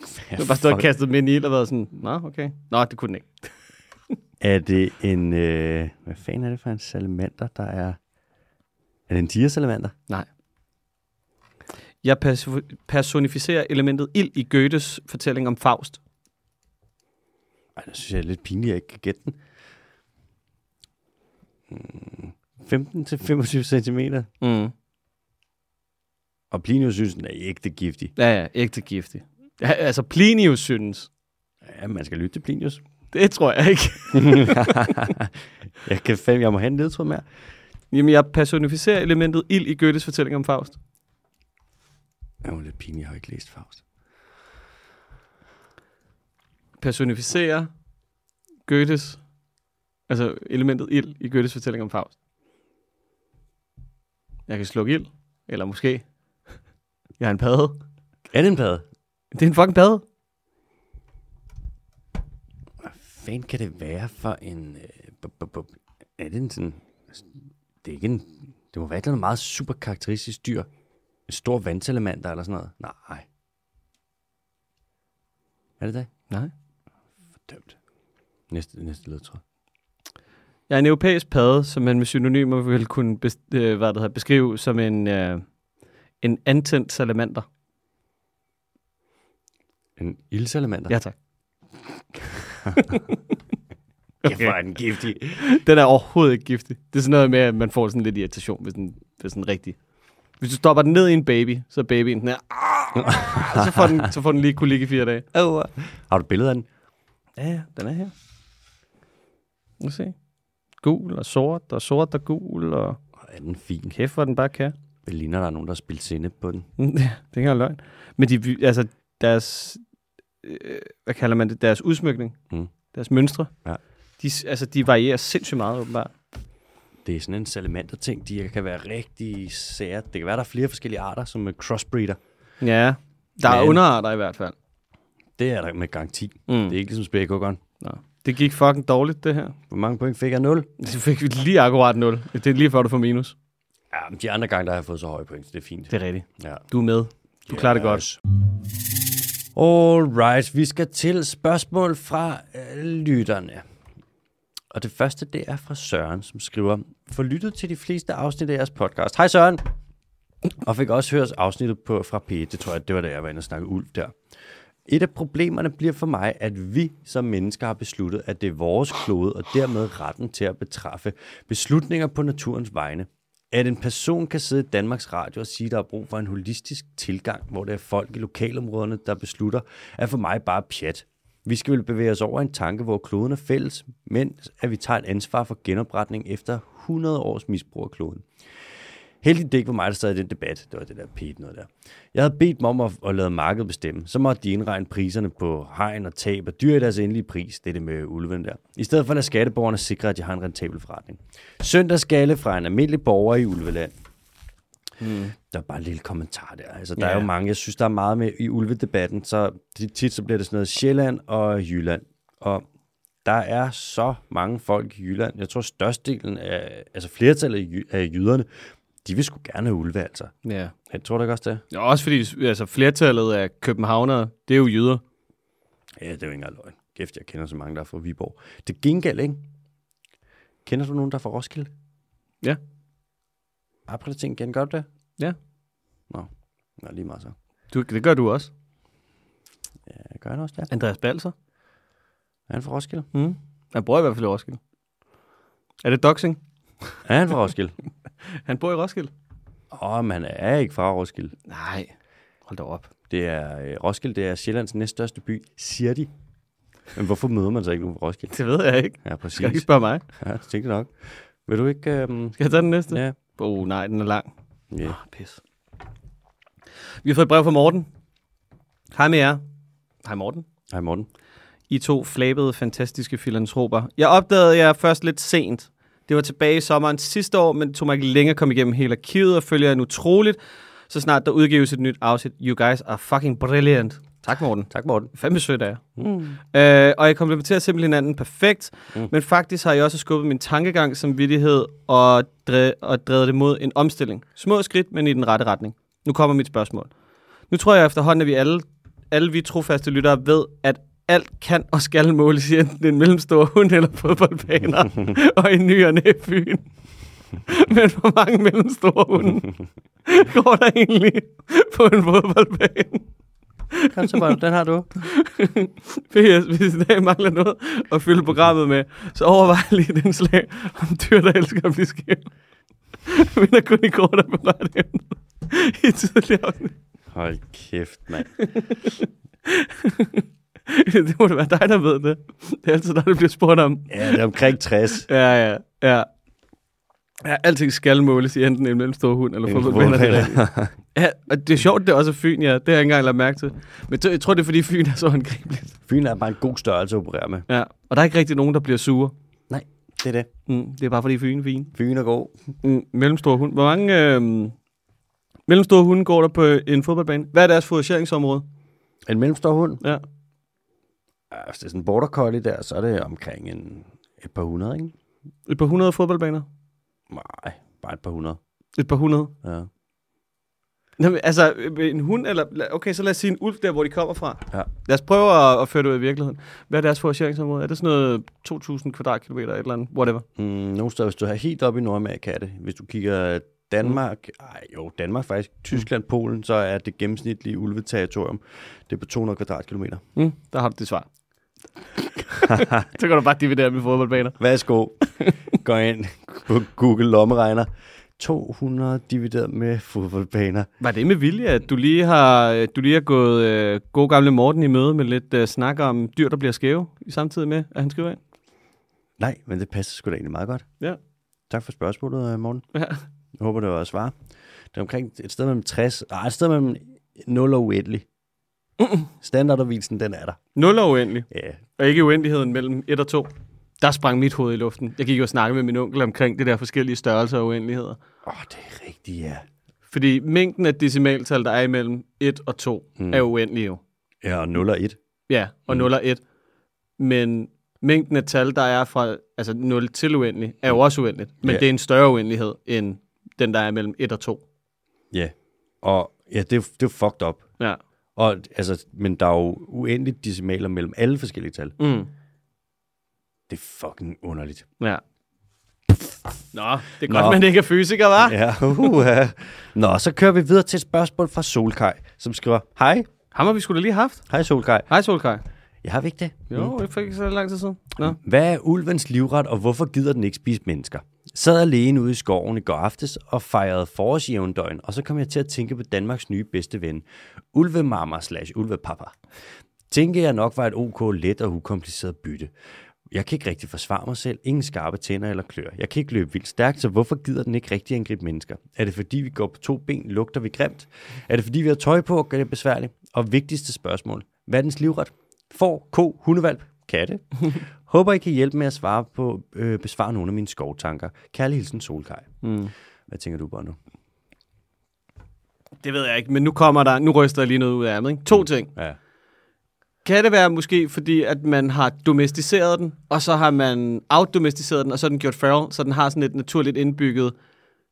[SPEAKER 2] Jeg var bare stået og kastet dem ind i ild og været sådan, nå, okay. Nå, det kunne den ikke.
[SPEAKER 1] Er det en... Øh, hvad fanden er det for en salamander, der er... Er det en tigersalamander?
[SPEAKER 2] Nej. Jeg perso- personificerer elementet ild i Goethes fortælling om Faust.
[SPEAKER 1] Ej, det synes jeg er lidt pinligt, at jeg ikke kan gætte den. Mm, 15-25 cm.
[SPEAKER 2] Mm.
[SPEAKER 1] Og Plinius synes, den er ægte giftig.
[SPEAKER 2] Ja, ja, ægte giftig. Ja, altså, Plinius synes.
[SPEAKER 1] Ja, man skal lytte til Plinius.
[SPEAKER 2] Det tror jeg ikke.
[SPEAKER 1] jeg, kan fandme, jeg må have en ledtråd mere.
[SPEAKER 2] Jamen, jeg personificerer elementet ild i Goethes fortælling om Faust.
[SPEAKER 1] Jeg er lidt pinlig, jeg har ikke læst Faust.
[SPEAKER 2] Personificerer Goethes, altså elementet ild i Goethes fortælling om Faust. Jeg kan slukke ild, eller måske. Jeg har en padde.
[SPEAKER 1] Er det en padde?
[SPEAKER 2] Det er en fucking padde.
[SPEAKER 1] Hvad fanden kan det være for en... Øh, bu- bu- bu- er det en sådan... Det er ikke en... Det må være et eller andet meget super karakteristisk dyr. En stor vandsalamander eller sådan noget. Nej. Er det det?
[SPEAKER 2] Nej.
[SPEAKER 1] Fordømt. Næste, næste ledtråd.
[SPEAKER 2] Jeg er en europæisk padde, som man med synonymer vil kunne bes, øh, hvad det hedder, beskrive som en, øh, en antændt salamander.
[SPEAKER 1] En ildsalamander?
[SPEAKER 2] Ja, tak.
[SPEAKER 1] okay. Hvor er den giftig.
[SPEAKER 2] Den er overhovedet ikke giftig. Det er sådan noget med, at man får sådan lidt irritation hvis den, hvis den rigtig. Hvis du stopper den ned i en baby, så er babyen den her, "Ah!" så får den, så får den lige kunne ligge i fire dage.
[SPEAKER 1] Har du et billede af den?
[SPEAKER 2] Ja, den er her. Lad os se. Gul og sort, og sort og gul, og
[SPEAKER 1] Oh, er den fin?
[SPEAKER 2] kæft, hvor den bare kan.
[SPEAKER 1] Det ligner, der er nogen, der har spillet sinde på den.
[SPEAKER 2] Ja, det kan være løgn. Men de, altså, deres, øh, hvad kalder man det, deres udsmykning,
[SPEAKER 1] Mm.
[SPEAKER 2] deres mønstre,
[SPEAKER 1] Ja.
[SPEAKER 2] de, altså, de varierer sindssygt meget, åbenbart.
[SPEAKER 1] Det er sådan en salamander-ting. De kan være rigtig sære. Det kan være, der er flere forskellige arter, som er crossbreeder.
[SPEAKER 2] Ja, der er
[SPEAKER 1] Men-
[SPEAKER 2] underarter i hvert fald.
[SPEAKER 1] Det er der med garanti.
[SPEAKER 2] Mm.
[SPEAKER 1] Det er ikke ligesom spækhuggeren.
[SPEAKER 2] Nå. Det gik fucking dårligt, det her.
[SPEAKER 1] Hvor mange point fik jeg? 0?
[SPEAKER 2] Så fik vi lige akkurat 0. Det er lige før, du får minus.
[SPEAKER 1] Ja, men de andre gange, der har jeg fået så høje point, så det er fint.
[SPEAKER 2] Det er rigtigt.
[SPEAKER 1] Ja.
[SPEAKER 2] Du er med. Du klarer det godt.
[SPEAKER 1] Alright, vi skal til spørgsmål fra øh, lytterne. Og det første, det er fra Søren, som skriver, for lyttet til de fleste afsnit af jeres podcast. Hej Søren! Og fik også hørt afsnittet på, fra P. det tror jeg, det var da jeg var inde og snakke ulv der. Et af problemerne bliver for mig, at vi som mennesker har besluttet, at det er vores klode og dermed retten til at betræffe beslutninger på naturens vegne. At en person kan sidde i Danmarks Radio og sige, at der er brug for en holistisk tilgang, hvor det er folk i lokalområderne, der beslutter, er for mig bare pjat. Vi skal vel bevæge os over en tanke, hvor kloden er fælles, men at vi tager et ansvar for genopretning efter 100 års misbrug af kloden. Heldigt det ikke var mig, der sad i den debat. Det var det der pæt noget der. Jeg havde bedt dem om at, at lade markedet bestemme. Så måtte de indregne priserne på hegn og tab og dyr i deres endelige pris. Det er det med ulven der. I stedet for at lade skatteborgerne sikre, at de har en rentabel forretning. Søndagsskalle fra en almindelig borger i Ulveland.
[SPEAKER 2] Mm.
[SPEAKER 1] Der er bare en lille kommentar der. Altså, der
[SPEAKER 2] Ja.
[SPEAKER 1] er jo mange, jeg synes, der er meget med i ulvedebatten, så tit, så bliver det sådan noget Sjælland og Jylland. Og der er så mange folk i Jylland. Jeg tror, størstedelen af, altså flertallet af jyderne, de vil sgu gerne have ulve, altså.
[SPEAKER 2] Ja.
[SPEAKER 1] Jeg tror du ikke også det?
[SPEAKER 2] ja. Også fordi altså, flertallet af københavnere, det er jo jyder.
[SPEAKER 1] Ja, det er jo ikke engang løgn. Kæft, jeg kender så mange, der er fra Viborg. Det gengæld, ikke? Kender du nogen, der er fra Roskilde?
[SPEAKER 2] Ja.
[SPEAKER 1] At tænke igen, gør du det?
[SPEAKER 2] Ja.
[SPEAKER 1] Nå, Nå lige meget så.
[SPEAKER 2] Du, det gør du også.
[SPEAKER 1] Ja, gør han også det?
[SPEAKER 2] Andreas Balser.
[SPEAKER 1] Er han fra Roskilde?
[SPEAKER 2] Mm. Han bor i hvert fald i Roskilde. Er det doxing?
[SPEAKER 1] Er han fra Roskilde?
[SPEAKER 2] Han bor i Roskilde.
[SPEAKER 1] Åh, oh, men han er ikke fra Roskilde.
[SPEAKER 2] Nej. Hold da op.
[SPEAKER 1] Det er, øh, Roskilde det er Sjællands næststørste by, siger de. Men hvorfor møder man så ikke nogen fra Roskilde?
[SPEAKER 2] Det ved jeg ikke.
[SPEAKER 1] Ja, præcis.
[SPEAKER 2] Skal ikke spørge mig?
[SPEAKER 1] Ja, det tænkte jeg nok. Vil du ikke... Øhm,
[SPEAKER 2] Skal jeg tage den næste?
[SPEAKER 1] ja.
[SPEAKER 2] Oh, nej, den er lang.
[SPEAKER 1] ja.
[SPEAKER 2] Ah, pis. Vi har fået et brev fra Morten. Hej med jer. Hej Morten.
[SPEAKER 1] Hej Morten.
[SPEAKER 2] I to flabede, fantastiske filantroper. Jeg opdagede jer først lidt sent. Det var tilbage i sommeren sidste år, men tog mig ikke længere komme igennem hele arkivet og følger jer nu troligt, så snart der udgives et nyt afsnit. You guys are fucking brilliant. Tak, Morten.
[SPEAKER 1] Tak Morten.
[SPEAKER 2] Fandme sødt af jer.
[SPEAKER 1] Mm.
[SPEAKER 2] Øh, og jeg komplementerer simpelthen hinanden perfekt, mm. men faktisk har jeg også skubbet min tankegang som vittighed og, dre- og drevet det mod en omstilling. Små skridt, men i den rette retning. Nu kommer mit spørgsmål. Nu tror jeg efterhånden, at vi alle, alle vi trofaste lyttere ved, at alt kan og skal måles i enten en mellemstor hund eller fodboldbaner og en ny og Fyn. Men hvor mange mellemstore hunde går der egentlig på en fodboldbane?
[SPEAKER 1] Kom så, Bolle, den har du.
[SPEAKER 2] PS, hvis i dag mangler noget at fylde programmet med, så overvej lige den slag om dyr, der elsker at blive skæv. Men der kun i kort at berøre det i tidligere afsnit.
[SPEAKER 1] Hold kæft, mand.
[SPEAKER 2] det må det være dig, der ved det. Det er altid dig, der bliver spurgt om.
[SPEAKER 1] Ja, det er omkring 60.
[SPEAKER 2] Ja, ja, ja. Ja, alting skal måles i enten en mellemstor hund eller fodboldbaner. det. Ja, og det er sjovt, det er også Fyn, ja. Det har jeg ikke engang lagt mærke til. Men jeg tror, det er, fordi Fyn er så angribeligt.
[SPEAKER 1] Fyn er bare en god størrelse at operere med.
[SPEAKER 2] Ja, og der er ikke rigtig nogen, der bliver sure.
[SPEAKER 1] Nej, det er det.
[SPEAKER 2] Mm, det er bare fordi Fyn er fin.
[SPEAKER 1] Fyn er god.
[SPEAKER 2] Mm, mellemstor hund. Hvor mange øh, mellemstore hunde går der på en fodboldbane? Hvad er deres fodereringsområde?
[SPEAKER 1] En mellemstor hund.
[SPEAKER 2] Ja.
[SPEAKER 1] Ja, Hvis det er sådan en border collie der, så er det omkring en, et par hundrede, ikke?
[SPEAKER 2] Et par hundrede fodboldbaner?
[SPEAKER 1] Nej, bare et par hundrede.
[SPEAKER 2] Et par hundrede?
[SPEAKER 1] Ja.
[SPEAKER 2] Nå, men, altså, en hund, eller... Okay, så lad os sige en ulv der, hvor de kommer fra.
[SPEAKER 1] Ja.
[SPEAKER 2] Lad os prøve at, at føre det ud i virkeligheden. Hvad er deres fodereringsområde? Er det sådan noget 2.000 kvadratkilometer, et eller andet? Whatever.
[SPEAKER 1] Mm, nogle steder, hvis du er helt oppe i Nordamerika, er det. Hvis du kigger Danmark, ej, jo, Danmark faktisk, Tyskland, Polen, så er det gennemsnitlige ulveterritorium, det er på 200 kvadratkilometer.
[SPEAKER 2] Mm, der har du det svar. så kan du bare dividere med fodboldbaner.
[SPEAKER 1] Værsgo. Gå ind på Google lommeregner. 200 divideret med fodboldbaner.
[SPEAKER 2] Var det med vilje, at du lige har, du lige har gået øh, god gamle Morten i møde med lidt øh, snak om dyr, der bliver skæve, i samtidig med, at han skriver ind?
[SPEAKER 1] Nej, men det passer sgu da egentlig meget godt.
[SPEAKER 2] Ja.
[SPEAKER 1] Tak for spørgsmålet, øh, Morten.
[SPEAKER 2] Ja.
[SPEAKER 1] Jeg håber, det var et svar. Det er omkring et sted mellem 60, nej, et sted mellem 0 og uendelig. Standardavisen, den er der.
[SPEAKER 2] Nul og uendelig.
[SPEAKER 1] Ja,
[SPEAKER 2] Og ikke uendeligheden mellem 1 og 2. Der sprang mit hoved i luften. Jeg gik og snakkede med min onkel omkring det der forskellige størrelser og uendeligheder.
[SPEAKER 1] åh, oh, det er rigtigt, ja.
[SPEAKER 2] Fordi mængden af decimaltal, der er imellem 1 og 2, mm. er uendelig jo.
[SPEAKER 1] Ja, og 0 og 1.
[SPEAKER 2] Ja, og
[SPEAKER 1] Mm.
[SPEAKER 2] 0 og 1. Men mængden af tal, der er fra altså 0 til uendelig, er jo også uendeligt. Men
[SPEAKER 1] Ja.
[SPEAKER 2] det er en større uendelighed, end den, der er mellem 1 og 2.
[SPEAKER 1] Ja, og ja, det, det er fucked up.
[SPEAKER 2] Ja.
[SPEAKER 1] Og, altså, men der er jo uendeligt decimaler mellem alle forskellige tal.
[SPEAKER 2] Mm.
[SPEAKER 1] Det er fucking underligt.
[SPEAKER 2] Ja. Nå, det er
[SPEAKER 1] Nå.
[SPEAKER 2] godt, man ikke er fysiker, hva'?
[SPEAKER 1] Ja, uh, Nå, så kører vi videre til et spørgsmål fra Solkaj, som skriver, Hej,
[SPEAKER 2] Ham har vi skulle da lige haft.
[SPEAKER 1] hej Solkaj.
[SPEAKER 2] Hej, Solkaj.
[SPEAKER 1] Jeg har ikke det?
[SPEAKER 2] Jo, det fik ikke så lang tid siden. Nå.
[SPEAKER 1] Hvad er ulvens livret, og hvorfor gider den ikke spise mennesker? Sad alene ude i skoven i går aftes og fejrede forårsjævndøgn, og så kom jeg til at tænke på Danmarks nye bedste ven, ulvemamma slash ulvepappa. Tænker jeg nok var et ok let og ukompliceret bytte. Jeg kan ikke rigtig forsvare mig selv, ingen skarpe tænder eller klør. Jeg kan ikke løbe vildt stærkt, så hvorfor gider den ikke rigtig angribe mennesker? Er det fordi, vi går på to ben, lugter vi grimt? Er det fordi, vi har tøj på og gør det besværligt? Og vigtigste spørgsmål, hvad er dens livret? Får, ko, hundevalp, katte? Håber, I kan hjælpe med at svare på, øh, besvare nogle af mine skovtanker. Kærlig hilsen, Solkaj.
[SPEAKER 2] Mm.
[SPEAKER 1] Hvad tænker du, Bono?
[SPEAKER 2] Det ved jeg ikke, men nu kommer der, nu ryster jeg lige noget ud af ærmet, ikke? To ting.
[SPEAKER 1] Ja.
[SPEAKER 2] Kan det være måske, fordi at man har domesticeret den, og så har man outdomesticeret den, og så er den gjort feral, så den har sådan et naturligt indbygget,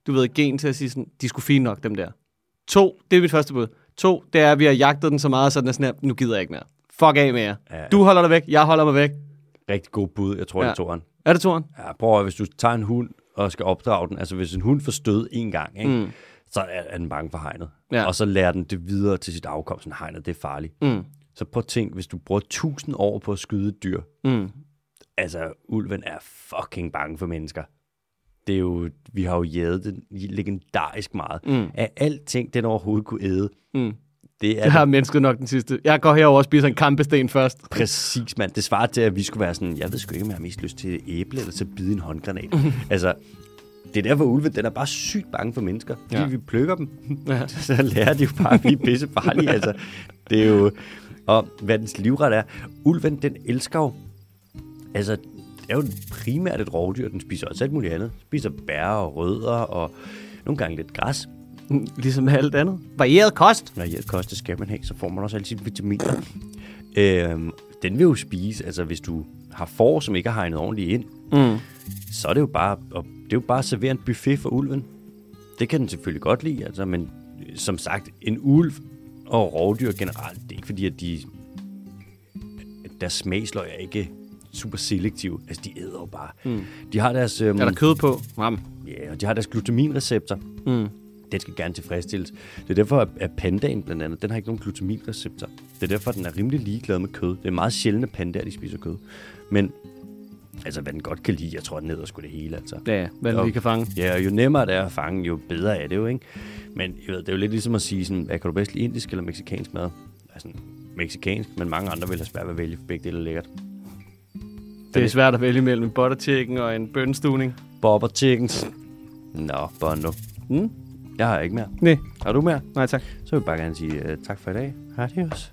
[SPEAKER 2] du ved, gen til at sige sådan, de skulle fine nok, dem der. To, det er mit første bud. To, det er, at vi har jagtet den så meget, så den er sådan her, nu gider jeg ikke mere. Fuck af med jer.
[SPEAKER 1] Ja.
[SPEAKER 2] Du holder dig væk, jeg holder mig væk.
[SPEAKER 1] Rigtig god bud. Jeg tror, ja. Det er toren.
[SPEAKER 2] Er det toren?
[SPEAKER 1] Ja, prøv at, hvis du tager en hund og skal opdrage den, altså hvis en hund får stød en gang, ikke, mm. så er, er den bange for hegnet.
[SPEAKER 2] Ja.
[SPEAKER 1] Og så lærer den det videre til sit afkom, sådan hegnet, det er farligt.
[SPEAKER 2] Mm.
[SPEAKER 1] Så prøv at tænk, hvis du bruger tusind år på at skyde et dyr,
[SPEAKER 2] Mm.
[SPEAKER 1] altså ulven er fucking bange for mennesker. Det er jo, vi har jo jædet den legendarisk meget.
[SPEAKER 2] Mm.
[SPEAKER 1] Af alting, den overhovedet kunne æde,
[SPEAKER 2] Mm.
[SPEAKER 1] Det er
[SPEAKER 2] Jeg har mennesket nok den sidste. Jeg går herover og spiser en kampesten først.
[SPEAKER 1] Præcis, mand. Det svarer til, at vi skulle være sådan, jeg ved sgu ikke, om jeg har mest lyst til æble eller til at bide en håndgranat. altså, det er derfor ulven, den er bare sygt bange for mennesker. Fordi. Ja. vi plukker dem,
[SPEAKER 2] Ja.
[SPEAKER 1] så lærer de jo bare at blive pisse farlige. altså, det er jo... Og hvad dens livret er. Ulven, den elsker jo... Altså, det er jo primært et rovdyr. Den spiser også alt muligt andet. Den spiser bær og rødder og nogle gange lidt græs.
[SPEAKER 2] Ligesom alt andet. Varieret kost.
[SPEAKER 1] Hjælp kost, det skal man have, så får man også alle sine vitaminer. øhm, den vil jo spise, altså hvis du har får, som ikke har hegnet ordentligt ind,
[SPEAKER 2] Mm.
[SPEAKER 1] så er det jo bare, og det er jo bare at servere en buffet for ulven. Det kan den selvfølgelig godt lide, altså, men øh, som sagt, en ulv og rovdyr generelt, det er ikke fordi, at de, deres smagsløg er ikke super selektive. Altså, de æder jo bare. Mm. De har deres... Øhm,
[SPEAKER 2] Er der kød på? Mam.
[SPEAKER 1] Ja, og de har deres glutaminreceptor.
[SPEAKER 2] Mm.
[SPEAKER 1] Den skal gerne tilfredsstilles. Det er derfor, at pandaen blandt andet, den har ikke nogen glutaminreceptor. Det er derfor, at den er rimelig ligeglad med kød. Det er meget sjældent, at pandaer de spiser kød. Men altså, hvad den godt kan lide, jeg tror, den æder sgu det hele, altså.
[SPEAKER 2] Ja. Hvad vi kan fange.
[SPEAKER 1] Ja, og jo nemmere det er at fange, jo bedre er det jo, ikke? Men jeg ved, det er jo lidt ligesom at sige, sådan, hvad kan du bedst lide, indisk eller meksikansk mad? Altså, meksikansk, men mange andre vil have svært ved at vælge, for begge dele er lækkert.
[SPEAKER 2] Det er svært at vælge mellem en butter chicken og en bønnestuning.
[SPEAKER 1] Bobber chickens. Nå, bono.
[SPEAKER 2] Mm?
[SPEAKER 1] Jeg har ikke mere.
[SPEAKER 2] Nej,
[SPEAKER 1] Har du mere?
[SPEAKER 2] nej tak.
[SPEAKER 1] Så vil jeg bare gerne sige uh, tak for i dag. Adios.